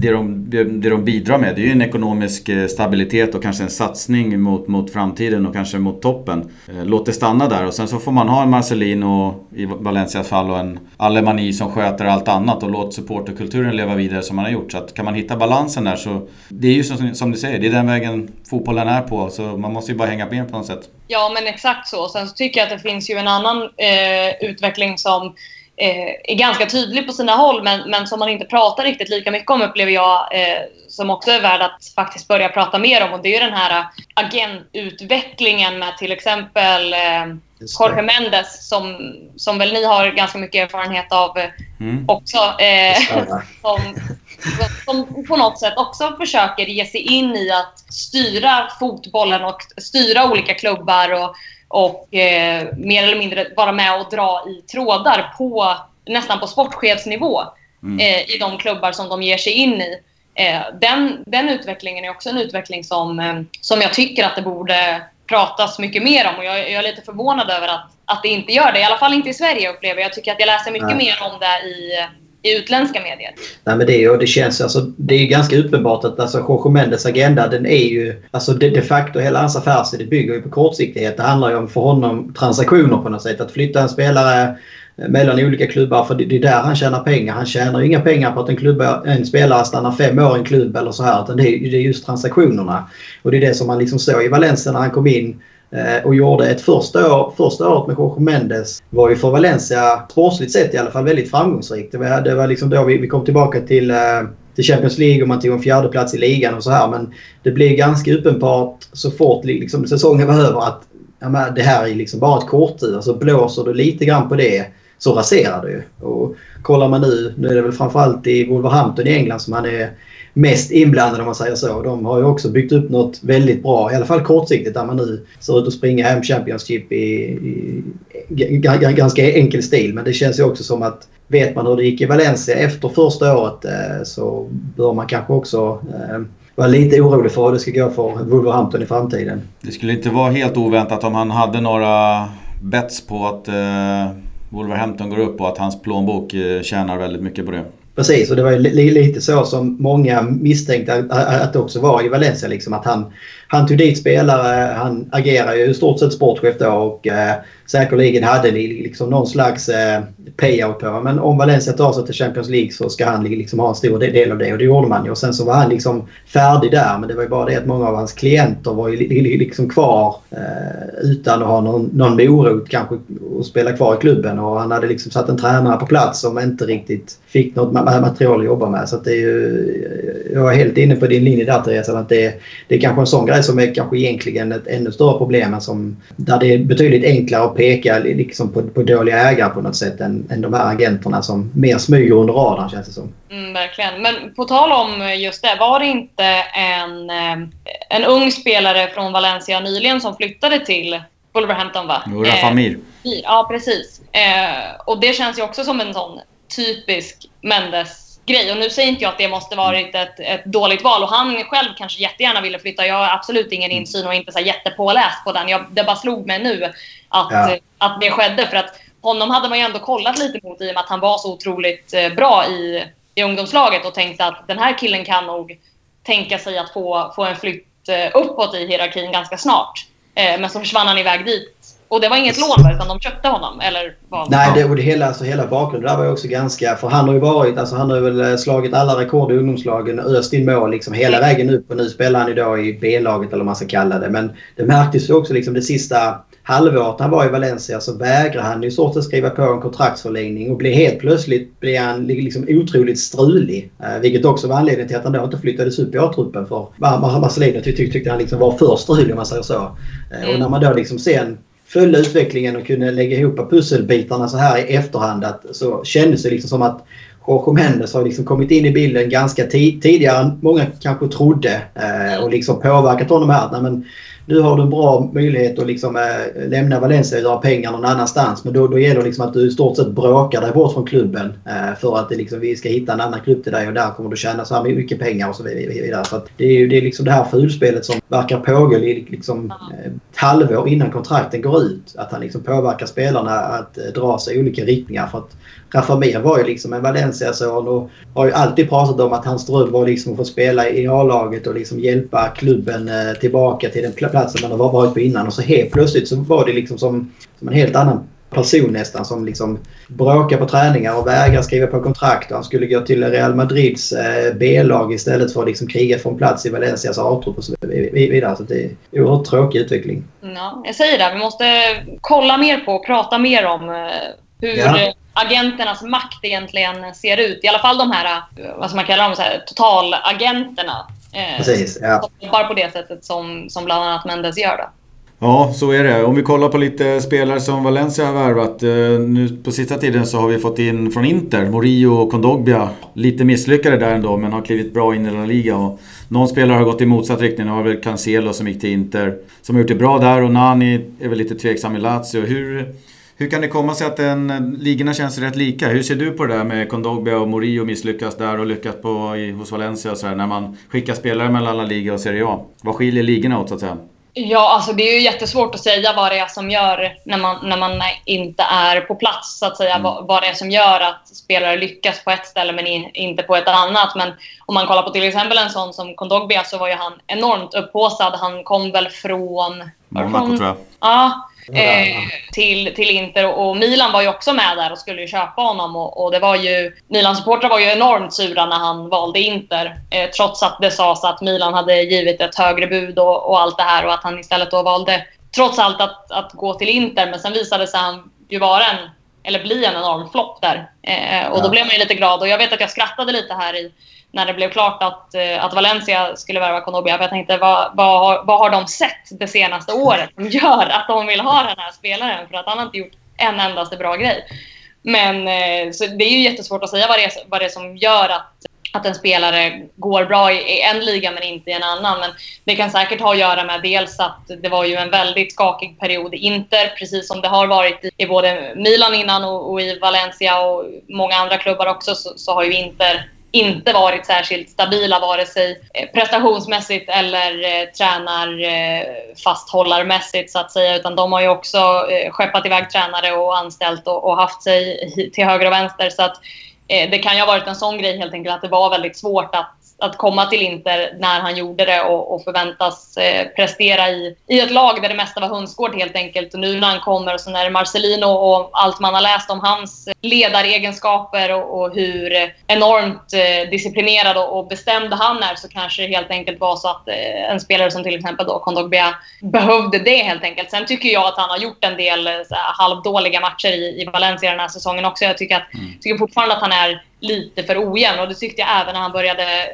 det de, det de bidrar med det är ju en ekonomisk eh, stabilitet och kanske en satsning mot, mot framtiden och kanske mot toppen. Eh, låt det stanna där och sen så får man ha en Marcelino i Valencias fall och en Alemani som sköter allt annat och låt supporterkulturen leva vidare som man har gjort. Så att kan man hitta balansen där så... Det är ju som, som du säger, det är den vägen fotbollen är på. Så man måste ju bara hänga med på något sätt. Ja, men exakt så. Sen så tycker jag att det finns ju en annan eh, utveckling som eh, är ganska tydlig på sina håll men, men som man inte pratar riktigt lika mycket om upplever jag eh, som också är värd att faktiskt börja prata mer om och det är ju den här agentutvecklingen med till exempel eh, Jorge Mendes som, som väl ni har ganska mycket erfarenhet av mm. också. Eh, som, som på något sätt också försöker ge sig in i att styra fotbollen och styra olika klubbar och, och eh, mer eller mindre vara med och dra i trådar på nästan på sportchefsnivå mm. eh, i de klubbar som de ger sig in i. Eh, den, den utvecklingen är också en utveckling som, eh, som jag tycker att det borde pratas mycket mer om och jag, jag, är lite förvånad över att, att det inte gör det. I alla fall inte i Sverige upplever jag. Jag tycker att jag läser mycket Nej. mer om det i, i utländska medier. Nej men det, är, det känns alltså, det är ganska uppenbart att alltså, Jorge Mendes agenda den är ju, alltså de, de facto hela hans affärsidé bygger ju på kortsiktighet. Det handlar ju om för honom transaktioner på något sätt. Att flytta en spelare eh, mellan olika klubbar för det är där han tjänar pengar. Han tjänar inga pengar på att en, klubba, en spelare stannar fem år i en klubb eller så här. Utan det är, det är just transaktionerna. Och det är det som man liksom såg i Valencia när han kom in Eh, och gjorde ett första, år, första året med Jorge Mendes var ju för Valencia sportsligt sett i alla fall väldigt framgångsrikt. Det var, det var liksom då vi, vi kom tillbaka till, eh, till Champions League och man tog en fjärde plats i ligan och så här. Men det blev ganska uppenbart så fort liksom, säsongen var över att ja, det här är liksom bara ett korttid. Alltså blåser du lite grann på det så raserar du ju. Och kollar man nu, nu är det väl framförallt i Wolverhampton i England som han är mest inblandade om man säger så. De har ju också byggt upp något väldigt bra, i alla fall kortsiktigt, där man nu ser ut att springa hem Championship i, i, i ganska enkel stil. Men det känns ju också som att vet man hur det gick i Valencia efter första året eh, så bör man kanske också eh, vara lite orolig för hur det ska gå för Wolverhampton i framtiden. Det skulle inte vara helt oväntat om han hade några bets på att eh Wolverhampton går upp och att hans plånbok eh, tjänar väldigt mycket på det. Precis, och det var ju lite så som många misstänkte att det också var i Valencia. Liksom, att han, han tog dit spelare, han agerar ju i stort sett sportchef då och eh, säkerligen hade ni liksom någon slags eh, payout på. Men om Valencia tar sig till Champions League så ska han liksom ha en stor del av det och det gjorde man ju. Och sen så var han liksom färdig där men det var ju bara det att många av hans klienter var ju liksom kvar eh, utan att ha någon, någon morot kanske att spela kvar i klubben och han hade liksom satt en tränare på plats som inte riktigt fick något material att jobba med. Så det är ju, jag är helt inne på din linje där Therese. Att det, det är kanske en sån grej som är kanske egentligen ett ännu större problem. Som, där det är betydligt enklare peka liksom på, på dåliga ägare på något sätt än, än de här agenterna som mer smyger under radarn känns det som. Mm, verkligen. Men på tal om just det, var det inte en, eh, en ung spelare från Valencia nyligen som flyttade till Wolverhampton va? Jo, Rafa Mir. Eh, ja, precis. Eh, och det känns ju också som en sån typisk Mendes grej. Och nu säger inte jag att det måste varit ett, ett dåligt val och han själv kanske jättegärna ville flytta. Jag har absolut ingen mm. insyn och inte så jättepåläst på den. Jag, det bara slog mig nu att, ja. att det skedde. För att honom hade man ju ändå kollat lite mot i och med att han var så otroligt eh, bra i, i ungdomslaget och tänkte att den här killen kan nog tänka sig att få, få en flytt eh, uppåt i hierarkin ganska snart. Eh, men så försvann han iväg dit och det var inget lån utan de köpte honom? Eller vad? Nej, det, och det hela, alltså, hela bakgrunden där var ju också ganska... För han har ju varit... Alltså, han har väl eh, slagit alla rekord i ungdomslagen. Öst in mål liksom hela vägen upp. Och nu spelar han idag i B-laget eller vad man ska kalla det. Men det märktes ju också liksom det sista halvåret han var i Valencia så vägrade han i stort skriva på en kontraktsförlängning och blev helt plötsligt blev han liksom otroligt strulig. Eh, vilket också var anledningen till att han då inte flyttades upp i A-truppen för Marcelino tyckte, tyckte han liksom var för strulig om man säger så. Eh, och mm. när man då liksom sen följde utvecklingen och kunde lägga ihop pusselbitarna så här i efterhand att, så kändes det liksom som att Jorge Mendes har liksom kommit in i bilden ganska tidigare än många kanske trodde eh, och liksom påverkat honom här. Nej, men nu har du en bra möjlighet att liksom, äh, lämna Valencia och göra pengar någon annanstans. Men då, då gäller det liksom att du i stort sett bråkar dig bort från klubben. Äh, för att det liksom, vi ska hitta en annan klubb till dig och där kommer du tjäna så här mycket pengar och så vidare. Så det är ju det, är liksom det här fulspelet som verkar pågå liksom, äh, ett halvår innan kontrakten går ut. Att han liksom påverkar spelarna att dra sig i olika riktningar. För att Rafa var ju liksom en Valencia-son och har ju alltid pratat om att hans dröm var liksom att få spela i A-laget och liksom hjälpa klubben tillbaka till den platsen man har varit på innan. Och så helt plötsligt så var det liksom som, som en helt annan person nästan som liksom bråkar på träningar och vägrar skriva på kontrakt. Och han skulle gå till Real Madrids eh, B-lag istället för att liksom kriga för en plats i Valencias A-trupp och så vidare. Så det är en oerhört tråkig utveckling. Ja, jag säger det. Vi måste kolla mer på och prata mer om eh, hur ja. Agenternas makt egentligen ser ut. I alla fall de här, vad man kalla dem, så här, totalagenterna. Eh, Precis, ja. Jobbar på det sättet som, som bland annat Mendes gör. Då. Ja, så är det. Om vi kollar på lite spelare som Valencia har värvat. Eh, nu på sista tiden så har vi fått in från Inter, Morillo och Kondogbia. Lite misslyckade där ändå, men har klivit bra in i La Liga. Och någon spelare har gått i motsatt riktning. Det var väl Cancelo som gick till Inter. Som har gjort det bra där och Nani är väl lite tveksam i Lazio. Hur, hur kan det komma sig att den, ligorna känns rätt lika? Hur ser du på det där med Kondogbia och Morillo misslyckas där och lyckas på, i, hos Valencia och sådär när man skickar spelare mellan alla ligor och Serie A? Vad skiljer ligorna åt så att säga? Ja, alltså det är ju jättesvårt att säga vad det är som gör, när man, när man inte är på plats, så att säga, mm. vad, vad det är som gör att spelare lyckas på ett ställe men in, inte på ett annat. Men om man kollar på till exempel en sån som Kondogbia så var ju han enormt upphåsad. Han kom väl från... Monaco tror jag. Ja, Eh, till, till Inter. Och Milan var ju också med där och skulle ju köpa honom. Och, och det var ju, Milan-supportrar var ju enormt sura när han valde Inter. Eh, trots att det sades att Milan hade givit ett högre bud och, och, allt det här. Och att han istället då valde, trots allt, att, att gå till Inter. Men sen visade sig han ju vara en, eller bli en enorm flopp där. Eh, och då blev man ju lite glad. Och jag vet att jag skrattade lite här i när det blev klart att, eh, att Valencia skulle värva Konobia. För jag tänkte, vad, vad, har, vad har de sett det senaste året som gör att de vill ha den här spelaren? För att han har inte gjort en endaste bra grej. Men eh, så det är ju jättesvårt att säga vad det är, vad det är som gör att, att en spelare går bra i en liga men inte i en annan. Men det kan säkert ha att göra med dels att det var ju en väldigt skakig period i Inter, precis som det har varit i både Milan innan och, och i Valencia och många andra klubbar också, så, så har ju Inter inte varit särskilt stabila vare sig eh, prestationsmässigt eller eh, tränarfasthållarmässigt eh, så att säga. Utan de har ju också eh, skeppat iväg tränare och anställt och, och haft sig till höger och vänster. Så att eh, det kan ju ha varit en sån grej helt enkelt att det var väldigt svårt att att komma till Inter när han gjorde det och, och förväntas eh, prestera i, i ett lag där det mesta var hönsgård helt enkelt. Och nu när han kommer och så när Marcelino och allt man har läst om hans ledaregenskaper och, och hur enormt eh, disciplinerad och, och, bestämd han är så kanske det helt enkelt var så att eh, en spelare som till exempel då Kondogbia behövde det helt enkelt. Sen tycker jag att han har gjort en del eh, halvdåliga matcher i, i Valencia den här säsongen också. Jag tycker, att, mm. tycker fortfarande att han är lite för ojämn. Och det tyckte jag även när han började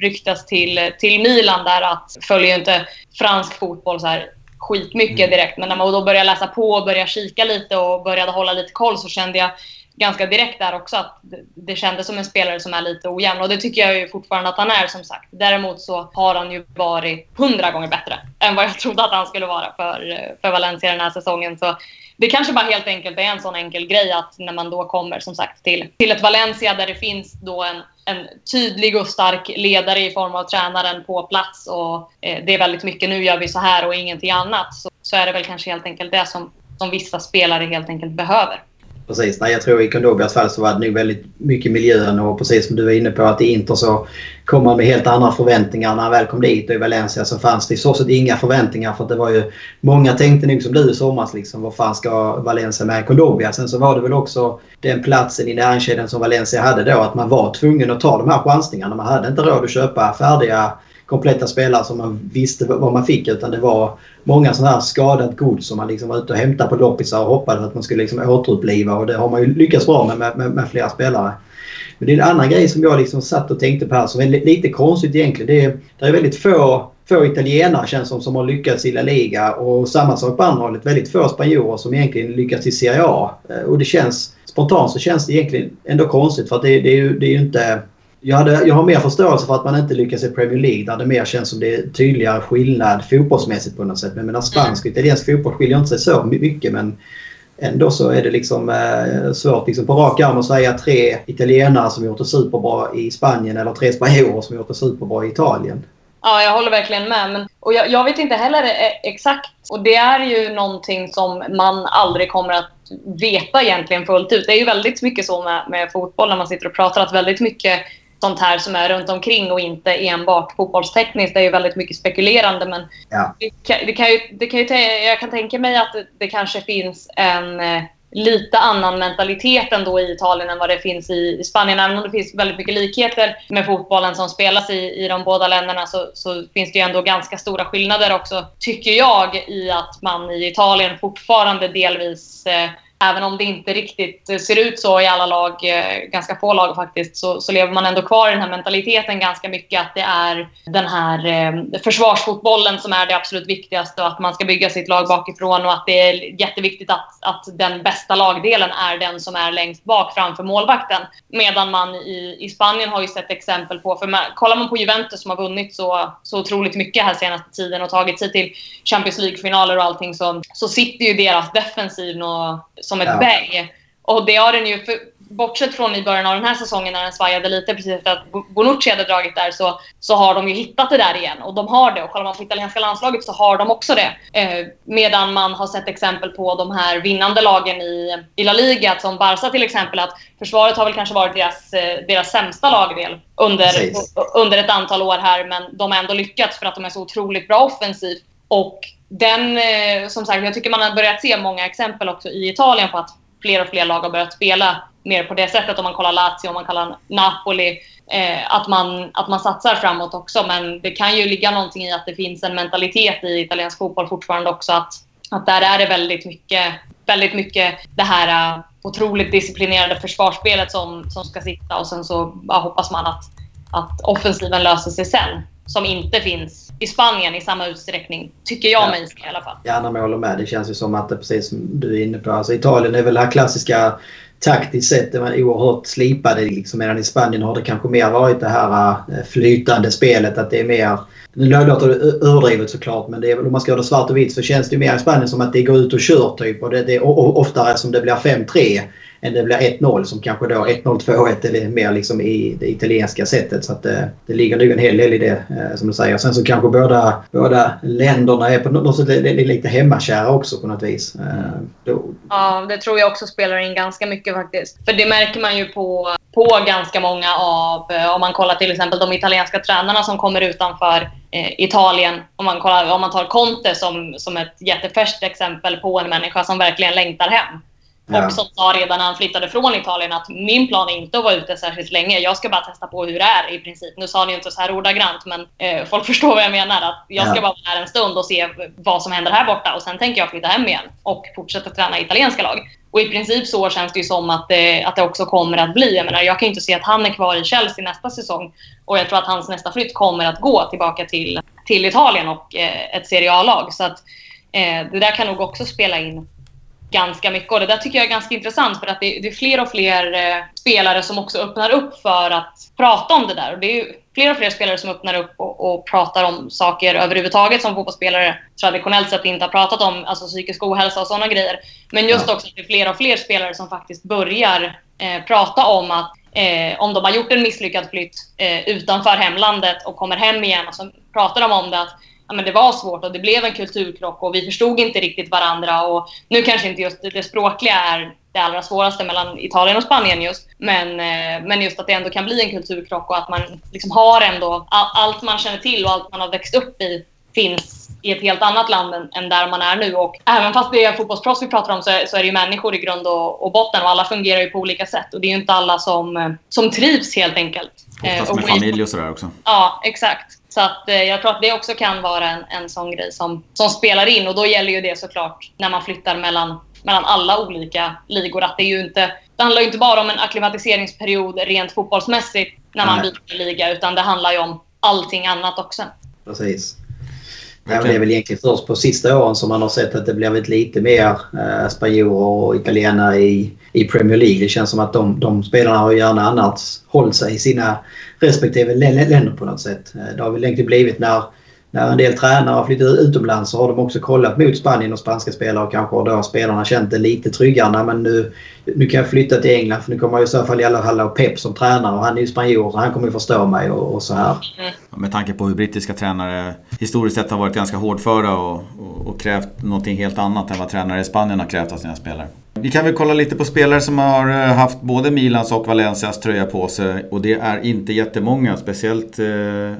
ryktas till, till Milan där att följer inte fransk fotboll så här skitmycket mm. direkt. Men när man då började läsa på och började kika lite och började hålla lite koll så kände jag ganska direkt där också att det kändes som en spelare som är lite ojämn. Och det tycker jag ju fortfarande att han är som sagt. Däremot så har han ju varit hundra gånger bättre än vad jag trodde att han skulle vara för, för Valencia den här säsongen. Så det kanske bara helt enkelt är en sån enkel grej att när man då kommer som sagt till, till ett Valencia där det finns då en, en tydlig och stark ledare i form av tränaren på plats och eh, det är väldigt mycket nu gör vi så här och ingenting annat så, så är det väl kanske helt enkelt det som, som vissa spelare helt enkelt behöver. Precis. Nej, jag tror i Kondobias fall så var det nog väldigt mycket miljön och precis som du var inne på att i Inter så kom man med helt andra förväntningar när han väl kom dit och i Valencia så fanns det i så sätt inga förväntningar för att det var ju många tänkte nog som du i somras liksom vad fan ska Valencia med Kondobia? Sen så var det väl också den platsen i näringskedjan som Valencia hade då att man var tvungen att ta de här chansningarna. Man hade inte råd att köpa färdiga kompletta spelare som man visste vad man fick utan det var många sådana här skadat gods som man liksom var ute och hämtade på loppisar och hoppades att man skulle liksom återuppliva och det har man ju lyckats bra med med, med, med flera spelare. Men det är en annan grej som jag liksom satt och tänkte på här som är lite konstigt egentligen. Det är, det är väldigt få, få italienare känns som, som har lyckats i La Liga och samma sak på andra hållet. Väldigt få spanjorer som egentligen lyckats i Serie A. Eh, och det känns spontant så känns det egentligen ändå konstigt för att det, det är ju det är ju inte jag, hade, jag har mer förståelse för att man inte lyckas i Premier League där det mer känns som det är tydligare skillnad fotbollsmässigt på något sätt. Men medan spansk och italiensk fotboll skiljer inte sig så mycket men ändå så är det liksom eh, svårt liksom på rak arm att säga tre italienare som gjort det superbra i Spanien eller tre spanjorer som gjort det superbra i Italien. Ja, jag håller verkligen med. Men, och jag, jag, vet inte heller exakt. Och det är ju någonting som man aldrig kommer att veta egentligen fullt ut. Det är ju väldigt mycket så med, med fotboll när man sitter och pratar att väldigt mycket sånt här som är runt omkring och inte enbart fotbollstekniskt. Det är ju väldigt mycket spekulerande men ja. det kan, det kan ju, det kan ju, jag kan tänka mig att det, det kanske finns en eh, lite annan mentalitet ändå i Italien än vad det finns i, Spanien. Även om det finns väldigt mycket likheter med fotbollen som spelas i, i de båda länderna så, så finns det ju ändå ganska stora skillnader också, tycker jag, i att man i Italien fortfarande delvis eh, även om det inte riktigt eh, ser ut så i alla lag, eh, ganska få lag faktiskt, så, så lever man ändå kvar i den här mentaliteten ganska mycket att det är den här eh, försvarsfotbollen som är det absolut viktigaste och att man ska bygga sitt lag bakifrån och att det är jätteviktigt att, att den bästa lagdelen är den som är längst bak framför målvakten. Medan man i, i Spanien har ju sett exempel på, för man, kollar man på Juventus som har vunnit så, så otroligt mycket här senaste tiden och tagit sig till Champions League-finaler och allting så, så sitter ju deras defensiv och som ett ja. berg. Och det har den ju, för, bortsett från i början av den här säsongen när den svajade lite precis efter att Bonucci hade dragit där så, så har de ju hittat det där igen. Och de har det. Och kollar man på italienska landslaget så har de också det. Eh, medan man har sett exempel på de här vinnande lagen i, i La Liga, som Barca till exempel, att försvaret har väl kanske varit deras, eh, deras sämsta lagdel under, under ett antal år här. Men de har ändå lyckats för att de är så otroligt bra offensivt. Och den, eh, som sagt, jag tycker man har börjat se många exempel också i Italien på att fler och fler lag har börjat spela mer på det sättet. Om man kollar Lazio, om man kollar Napoli. Eh, att, man, att man satsar framåt också. Men det kan ju ligga någonting i att det finns en mentalitet i italiensk fotboll fortfarande också. Att, att där är det väldigt mycket, väldigt mycket det här uh, otroligt disciplinerade försvarsspelet som, som ska sitta. Och sen så uh, hoppas man att, att offensiven löser sig sen. Som inte finns i Spanien i samma utsträckning. Tycker jag ja. mig i alla fall. Gärna med håller med. Det känns ju som att det precis som du är inne på. Alltså Italien är väl det här klassiska taktiskt sett är man oerhört slipade. Liksom, medan i Spanien har det kanske mer varit det här eh, flytande spelet. Att det är mer... Nu låter det överdrivet såklart men det är väl, om man ska göra det svart och vitt så känns det mer i Spanien som att det går ut och kör typ. Och det, det är oftare som det blir 5-3 än det blir 1-0 som kanske då 1-0, 2-1 eller mer liksom i det italienska sättet. Så att det, det ligger nog en hel del i det eh, som du säger. Sen så kanske båda, båda länderna är på något sätt lite hemmakära också på något vis. Mm. Ja, det tror jag också spelar in ganska mycket faktiskt. För det märker man ju på, på ganska många av, om man kollar till exempel de italienska tränarna som kommer utanför Italien. Om man, kollar, om man tar Conte som, som ett jättefärskt exempel på en människa som verkligen längtar hem. Ja. Och som sa redan när han flyttade från Italien att min plan är inte att vara ute särskilt länge. Jag ska bara testa på hur det är i princip. Nu sa han ju inte så här ordagrant men eh, folk förstår vad jag menar. Att jag ska ja. bara vara här en stund och se vad som händer här borta och sen tänker jag flytta hem igen och fortsätta träna italienska lag. Och i princip så känns det ju som att det, att det också kommer att bli. Jag menar, jag kan ju inte se att han är kvar i Chelsea nästa säsong. Och jag tror att hans nästa flytt kommer att gå tillbaka till, till Italien och eh, ett Serie A-lag. Så att Eh, det där kan nog också spela in ganska mycket. Och det där tycker jag är ganska intressant för att det, det är fler och fler eh, spelare som också öppnar upp för att prata om det där. Och det är fler och fler spelare som öppnar upp och, och pratar om saker överhuvudtaget som fotbollsspelare traditionellt sett inte har pratat om, alltså psykisk ohälsa och sådana grejer. Men just också att det är fler och fler spelare som faktiskt börjar eh, prata om att eh, om de har gjort en misslyckad flytt eh, utanför hemlandet och kommer hem igen och så pratar de om det att ja, men det var svårt och det blev en kulturkrock och vi förstod inte riktigt varandra. Och nu kanske inte just det språkliga är det allra svåraste mellan Italien och Spanien just. Men, eh, men just att det ändå kan bli en kulturkrock och att man liksom har ändå all, allt man känner till och allt man har växt upp i finns i ett helt annat land än, än där man är nu. Och även fast det är fotbollsproffs vi pratar om så är, så är det ju människor i grund och, och, botten och alla fungerar ju på olika sätt. Och det är ju inte alla som, eh, som trivs helt enkelt. Oftast med familj och sådär också. Ja, exakt. Så att, eh, jag tror att det också kan vara en, en sån grej som, som spelar in. Och då gäller ju det såklart när man flyttar mellan, mellan alla olika ligor. Att det, är ju inte, det handlar ju inte bara om en akklimatiseringsperiod rent fotbollsmässigt när man Nej. byter liga. Utan det handlar ju om allting annat också. Precis. Ja, det är väl egentligen först på sista åren som man har sett att det blivit lite mer eh, spanjorer och italienare i, i Premier League. Det känns som att de, de spelarna har gärna annars hållit sig i sina respektive länder på något sätt. Eh, det har väl egentligen blivit när, när en del tränare har flyttat utomlands så har de också kollat mot Spanien och spanska spelare och kanske då har spelarna känt det lite tryggare. Men nu, nu kan jag flytta till England för nu kommer jag i så fall i alla fall ha Pep som tränare och han är ju spanjor så han kommer ju förstå mig och, och så här. Med tanke på hur brittiska tränare historiskt sett har varit ganska hårdföra och, och, och krävt någonting helt annat än vad tränare i Spanien har krävt av sina spelare. Vi kan väl kolla lite på spelare som har eh, haft både Milans och Valencias tröja på sig. Och det är inte jättemånga. Speciellt eh,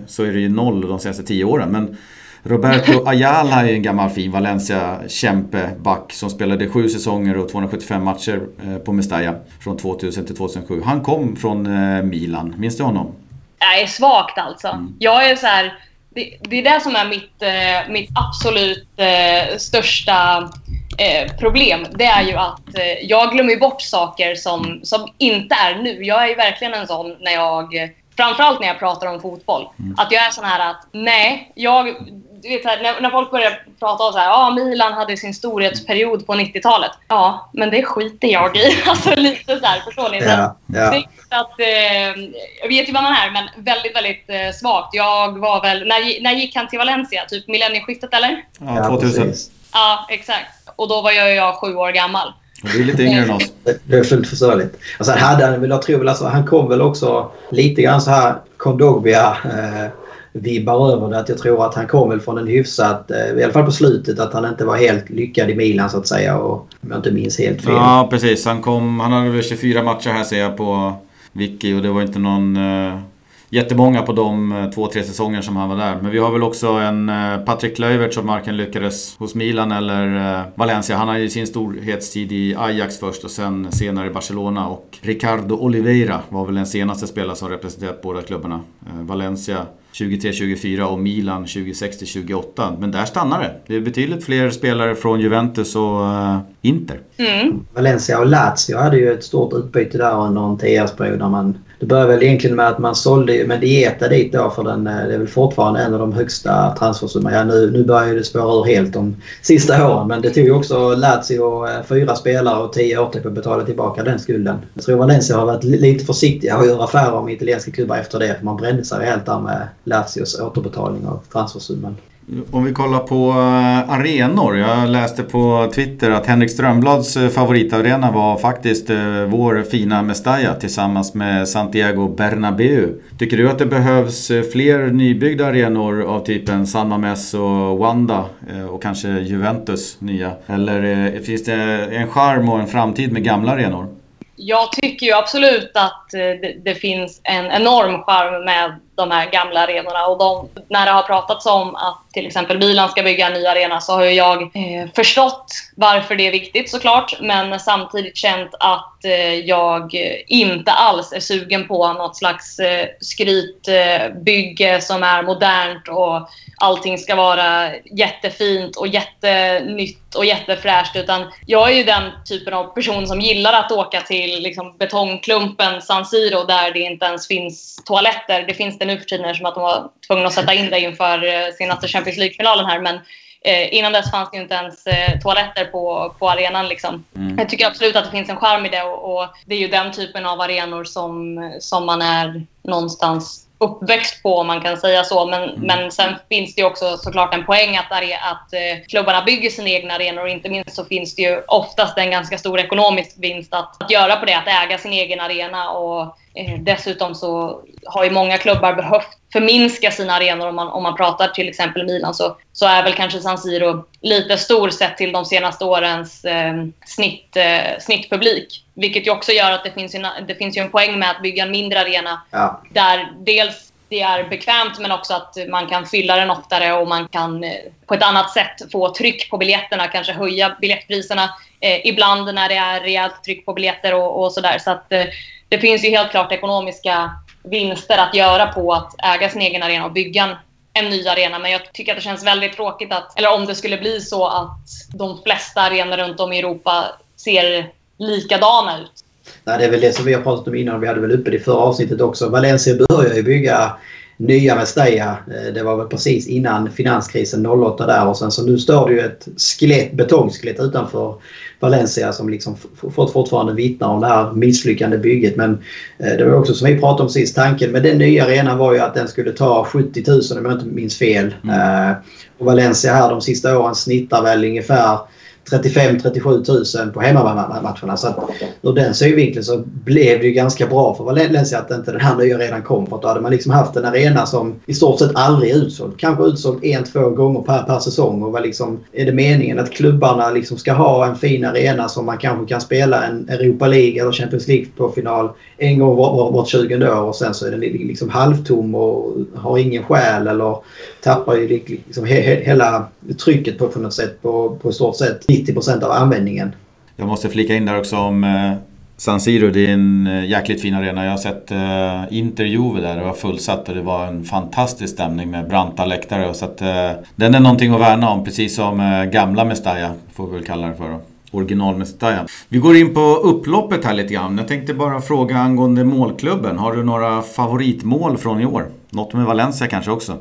så är det ju noll de senaste tio åren. Men Roberto Ayala är en gammal fin Valencia-kämpeback som spelade sju säsonger och 275 matcher eh, på Mestalla från 2000 till 2007. Han kom från Milan. Minns du honom? Är svagt alltså. Mm. Jag är så här, det, det, är det som är mitt, mitt absolut största Eh, problem, det är ju att eh, jag glömmer bort saker som, som inte är nu. Jag är verkligen en sån när jag, framförallt när jag pratar om fotboll, mm. att jag är sån här att nej, jag, vet, här, när, när, folk börjar prata om så här, ah, Milan hade sin storhetsperiod på 90-talet. Ja, men det skiter jag i. alltså lite så här, förstår ni? Ja, ja. Det att, eh, jag vet ju vad man är, men väldigt, väldigt eh, svagt. Jag var väl, när, när gick han till Valencia? Typ millennieskiftet eller? Ja, 2000. Ja, exakt och då var jag, jag sju år gammal. Du är lite yngre än oss. Det är fullt förståeligt. Hade han väl, jag tror väl alltså, han kom väl också lite grann så här Kondogbia eh, vibbar över det. Att jag tror att han kom väl från en hyfsat, eh, i alla fall på slutet, att han inte var helt lyckad i Milan så att säga. Och, om jag inte minns helt fel. Ja, precis. Han kom, han hade väl 24 matcher här ser jag på Vicky och det var inte någon eh jättemånga på de eh, två, tre säsonger som han var där. Men vi har väl också en eh, Patrik Kluivert som varken lyckades hos Milan eller eh, Valencia. Han hade ju sin storhetstid i Ajax först och sen senare i Barcelona. Och Ricardo Oliveira var väl den senaste spelaren som representerat båda klubbarna. Eh, Valencia 23-24 och Milan 26-28. Men där stannar det. Det är betydligt fler spelare från Juventus och Inter. Mm. Valencia och Lazio hade ju ett stort utbyte där under en tioårsperiod när man det började väl egentligen med att man sålde med Dieta dit då för den, eh, det är väl fortfarande en av de högsta transfersummorna. Ja, nu, nu börjar det spåra ur helt de sista åren men det tog ju också Lazio eh, fyra spelare och tio år till att betala tillbaka den skulden. Jag tror Valencia har varit lite försiktiga att göra affärer med italienska klubbar efter det. för Man brände sig helt där med Lazios återbetalning av transfersumman. Om vi kollar på eh, arenor. Jag läste på Twitter att Henrik Strömblads eh, favoritarena var faktiskt eh, vår fina Mestalla tillsammans med Santiago Bernabéu. Tycker du att det behövs fler nybyggda arenor av typen San Mames och Wanda och kanske Juventus nya? Eller finns det en charm och en framtid med gamla arenor? Jag tycker ju absolut att Eh, det, det finns en enorm charm med de här gamla arenorna. Och de, när det har pratats om att till exempel Milan ska bygga en ny arena så har jag eh, förstått varför det är viktigt såklart. Men samtidigt känt att eh, jag inte alls är sugen på något slags eh, skrytbygge som är modernt och allting ska vara jättefint och jättenytt och jättefräscht. Utan jag är ju den typen av person som gillar att åka till liksom, betongklumpen San Siro där det inte ens finns toaletter. Det finns det nu för tiden eftersom att de var tvungna att sätta in det inför eh, senaste Champions League-finalen här. Men Eh, innan dess fanns det inte ens eh, toaletter på, på arenan. Liksom. Mm. Jag tycker absolut att det finns en charm i det och, och, det är ju den typen av arenor som, som man är någonstans uppväxt på om man kan säga så. Men, mm. men sen finns det ju också såklart en poäng att, att eh, klubbarna bygger sina egna arenor och inte minst så finns det ju oftast en ganska stor ekonomisk vinst att, att göra på det, att äga sin egen arena och dessutom så har ju många klubbar behövt förminska sina arenor. Om man, om man pratar till exempel Milan så, så är väl kanske San Siro lite stor sett till de senaste årens eh, snitt, eh, snittpublik. Vilket ju också gör att det finns, en, det finns ju en poäng med att bygga en mindre arena. Ja. Där dels det är bekvämt men också att man kan fylla den oftare och man kan eh, på ett annat sätt få tryck på biljetterna, kanske höja biljettpriserna eh, ibland när det är rejält tryck på biljetter och, och sådär. Så att eh, det finns ju helt klart ekonomiska vinster att göra på att äga sin egen arena och bygga en, en ny arena. Men jag tycker att det känns väldigt tråkigt att, eller om det skulle bli så att de flesta arenor runt om i Europa ser likadana ut. Nej, det är väl det som vi har pratat om innan. Vi hade väl uppe det i förra avsnittet också. Valencia börjar ju bygga nya Mestalla. Eh, det var väl precis innan finanskrisen 08 där och sen så nu står det ju ett skelett, betongskelett utanför Valencia som liksom fortfarande vittnar om det här misslyckande bygget. Men eh, det var också som vi pratade om sist, tanken med den nya arenan var ju att den skulle ta 70 000 om jag inte minns fel. Mm. Eh, och Valencia här de sista åren snittar väl ungefär 35-37 000 på hemmamatcherna. Så att ur den synvinkeln så blev det ju ganska bra för Valencia att inte den här nya redan kom. För då hade man liksom haft en arena som i stort sett aldrig är utsåld. Kanske utsåld en, två gånger per, per säsong. Och var liksom, är det meningen att klubbarna liksom ska ha en fin arena som man kanske kan spela en Europa League eller Champions League på final en gång vart var, 20 år och sen så är den liksom halvtom och har ingen själ eller tappar ju liksom he, hela trycket på, på något sätt på, på stort sett 90 av användningen. Jag måste flika in där också om eh, San Siro. Det är en eh, jäkligt fin arena. Jag har sett eh, Inter Juve där. Det var fullsatt och det var en fantastisk stämning med branta läktare. Så att, eh, den är någonting att värna om. Precis som eh, gamla Mestalla får vi väl kalla det för. Då. Original Mestalla. Vi går in på upploppet här lite grann. Jag tänkte bara fråga angående målklubben. Har du några favoritmål från i år? Något med Valencia kanske också?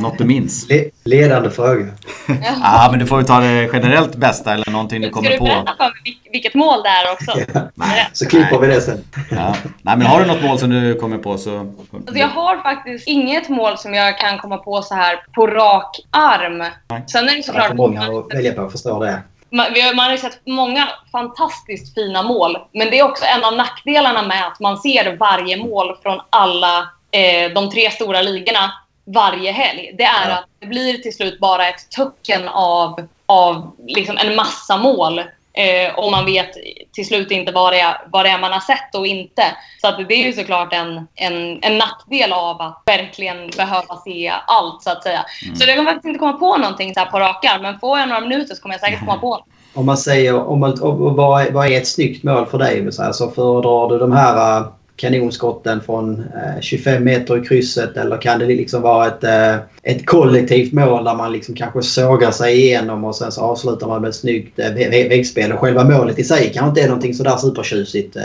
Något du minns? Le ledande fråga. Ja, ah, men du får ju ta det generellt bästa eller någonting du kommer på. Ska du berätta för mig vilket mål det är också? Ja. Nej. Så klipper vi det sen. Ja. Nej, men har du något mål som du kommer på så... Alltså, jag har faktiskt inget mål som jag kan komma på så här på rak arm. Nej. Sen är det såklart... Det är många att välja på, jag förstår det. Man, man har ju sett många fantastiskt fina mål. Men det är också en av nackdelarna med att man ser varje mål från alla eh, de tre stora ligorna varje helg. Det är ja. att det blir till slut bara ett töcken av, av liksom en massa mål. Eh, och man vet till slut inte vad det, är, vad det är man har sett och inte. Så att det är ju såklart en, en, en nackdel av att verkligen behöva se allt så att säga. Mm. Så jag kan faktiskt inte komma på någonting så här på rakar. Men får jag några minuter så kommer jag säkert komma på Om man säger, om man, vad, vad är ett snyggt mål för dig? Så, här, så föredrar du de här kanonskotten från eh, 25 meter i krysset eller kan det liksom vara ett, eh, ett kollektivt mål där man liksom kanske sågar sig igenom och sen så avslutar man med ett snyggt eh, väggspel och själva målet i sig kanske inte är någonting sådär supertjusigt.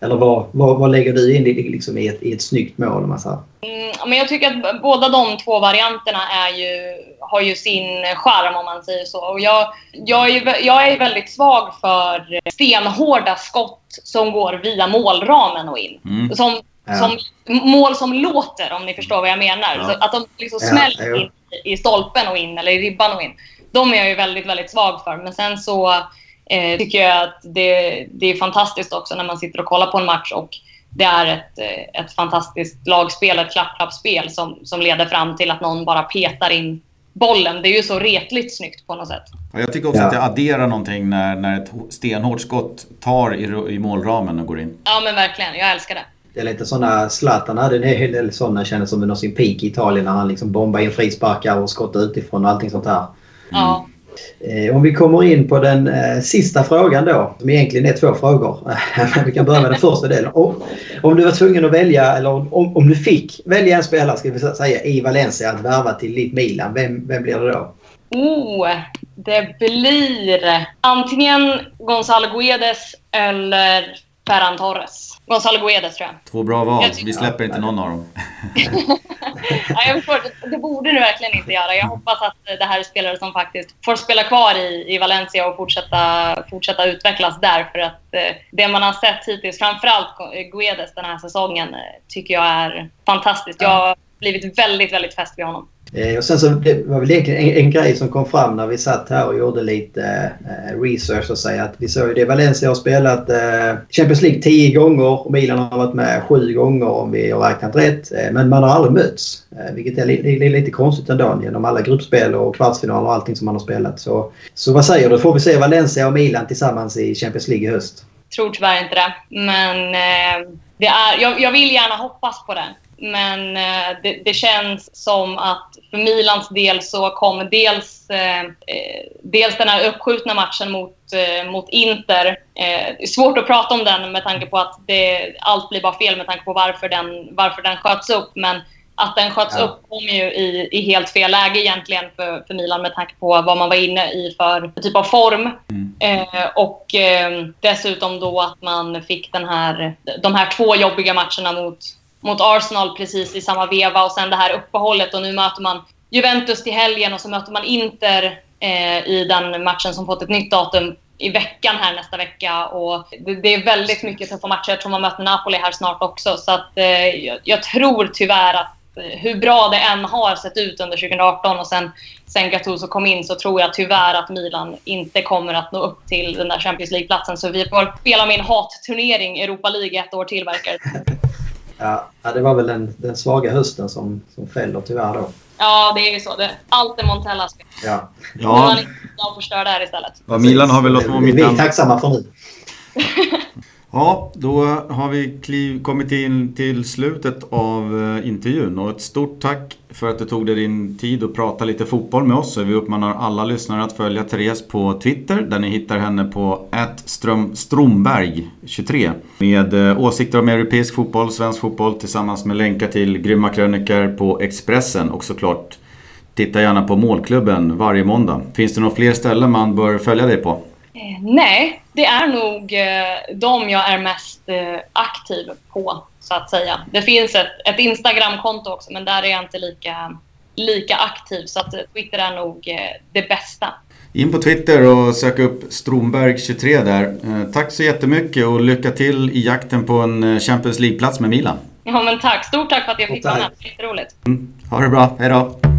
Eller vad, vad, vad lägger du in liksom i, ett, i ett snyggt mål? Om man säger? Mm, men jag tycker att båda de två varianterna är ju, har ju sin charm om man säger så. Och jag, jag, är, jag är väldigt svag för stenhårda skott som går via målramen och in. Mm. Som, ja. som, mål som låter om ni förstår vad jag menar. Ja. att de liksom ja, smäller in i stolpen och in eller i ribban och in. De är jag ju väldigt, väldigt svag för. Men sen så eh, tycker jag att det, det är fantastiskt också när man sitter och kollar på en match och det är ett, eh, ett fantastiskt lagspel, ett klapp-klapp-spel som, som leder fram till att någon bara petar in bollen. Det är ju så retligt snyggt på något sätt. Ja, jag tycker också ja. att det adderar någonting när, när ett stenhårt skott tar i, i målramen och går in. Ja men verkligen, jag älskar det. Det är lite sådana, Zlatan hade en hel del sådana kändes som under sin peak i Italien när han liksom bombade in frisparkar och skott utifrån och allting sånt där. Mm. Ja. Eh, om vi kommer in på den eh, sista frågan då, som egentligen är två frågor. vi kan börja med den första delen. Om, om du var tvungen att välja, eller om, om du fick välja en spelare ska vi säga, i Valencia att värva till ditt Milan, vem, vem blir det då? Oh, det blir antingen Gonzalo Guedes eller Ferran Torres. Gonzalo Guedes tror jag. Två bra val. Vi släpper inte någon av dem. ja, jag förstår, det borde du verkligen inte göra. Jag hoppas att det här är spelare som faktiskt får spela kvar i, i Valencia och fortsätta, fortsätta utvecklas där. För att eh, det man har sett hittills, framförallt Guedes den här säsongen, eh, tycker jag är fantastiskt. Jag blivit väldigt, väldigt fäst vid honom. Eh, och sen så var väl en, en grej som kom fram när vi satt här och gjorde lite eh, research och säga att vi såg ju det. Valencia har spelat eh, Champions League tio gånger och Milan har varit med sju gånger om vi har räknat rätt. Eh, men man har aldrig mötts. Eh, vilket är, li, li, lite konstigt ändå genom alla gruppspel och kvartsfinaler och allting som man har spelat. Så, så vad säger du? Får vi se Valencia och Milan tillsammans i Champions League i höst? Tror tyvärr inte det. Men eh, det är, jag, jag vill gärna hoppas på det. Men eh, det, det, känns som att för Milans del så kommer dels, eh, eh, dels den här uppskjutna matchen mot, mot Inter. Det är svårt att prata om den med tanke på att det, allt blir bara fel med tanke på varför den, varför den sköts upp. Men att den sköts ja. upp kommer ju i, i helt fel läge egentligen för, för Milan med tanke på vad man var inne i för, för typ av form. Mm. Eh, och eh, dessutom då att man fick den här, de här två jobbiga matcherna mot mot Arsenal precis i samma veva och sen det här uppehållet och nu möter man Juventus till helgen och så möter man Inter eh, i den matchen som fått ett nytt datum i veckan här nästa vecka. Och det, det är väldigt mycket tuffa matcher Jag tror man möter Napoli här snart också. Så att, eh, jag, jag, tror tyvärr att eh, hur bra det än har sett ut under 2018 och sen, sen Gattuso kom in så tror jag tyvärr att Milan inte kommer att nå upp till den där Champions League-platsen. Så vi får spela min hatturnering Europa League ett år till verkar Ja, det var väl den, den svaga hösten som, som fäller tyvärr då. Ja, det är ju så. Det, allt är Montellas fel. Ja. ja. Nu har ni förstör det här istället. Ja, Milan har väl låtit Vi är tacksamma för nu. Ja, då har vi kliv, kommit in till slutet av eh, intervjun och ett stort tack för att du tog dig din tid att prata lite fotboll med oss. Vi uppmanar alla lyssnare att följa Therese på Twitter där ni hittar henne på stromberg23 med eh, åsikter om europeisk fotboll, svensk fotboll tillsammans med länkar till grymma krönikor på Expressen och såklart titta gärna på Målklubben varje måndag. Finns det några fler ställen man bör följa dig på? Eh, nej, det är nog eh, de jag är mest eh, aktiv på, så att säga. Det finns ett, ett Instagramkonto också, men där är jag inte lika, lika aktiv. Så att Twitter är nog det bästa. In på Twitter och sök upp Stromberg23 där. Tack så jättemycket och lycka till i jakten på en Champions League-plats med Milan. Ja, men tack. Stort tack för att jag fick vara med. Jätteroligt. Mm. Ha det bra. Hej då.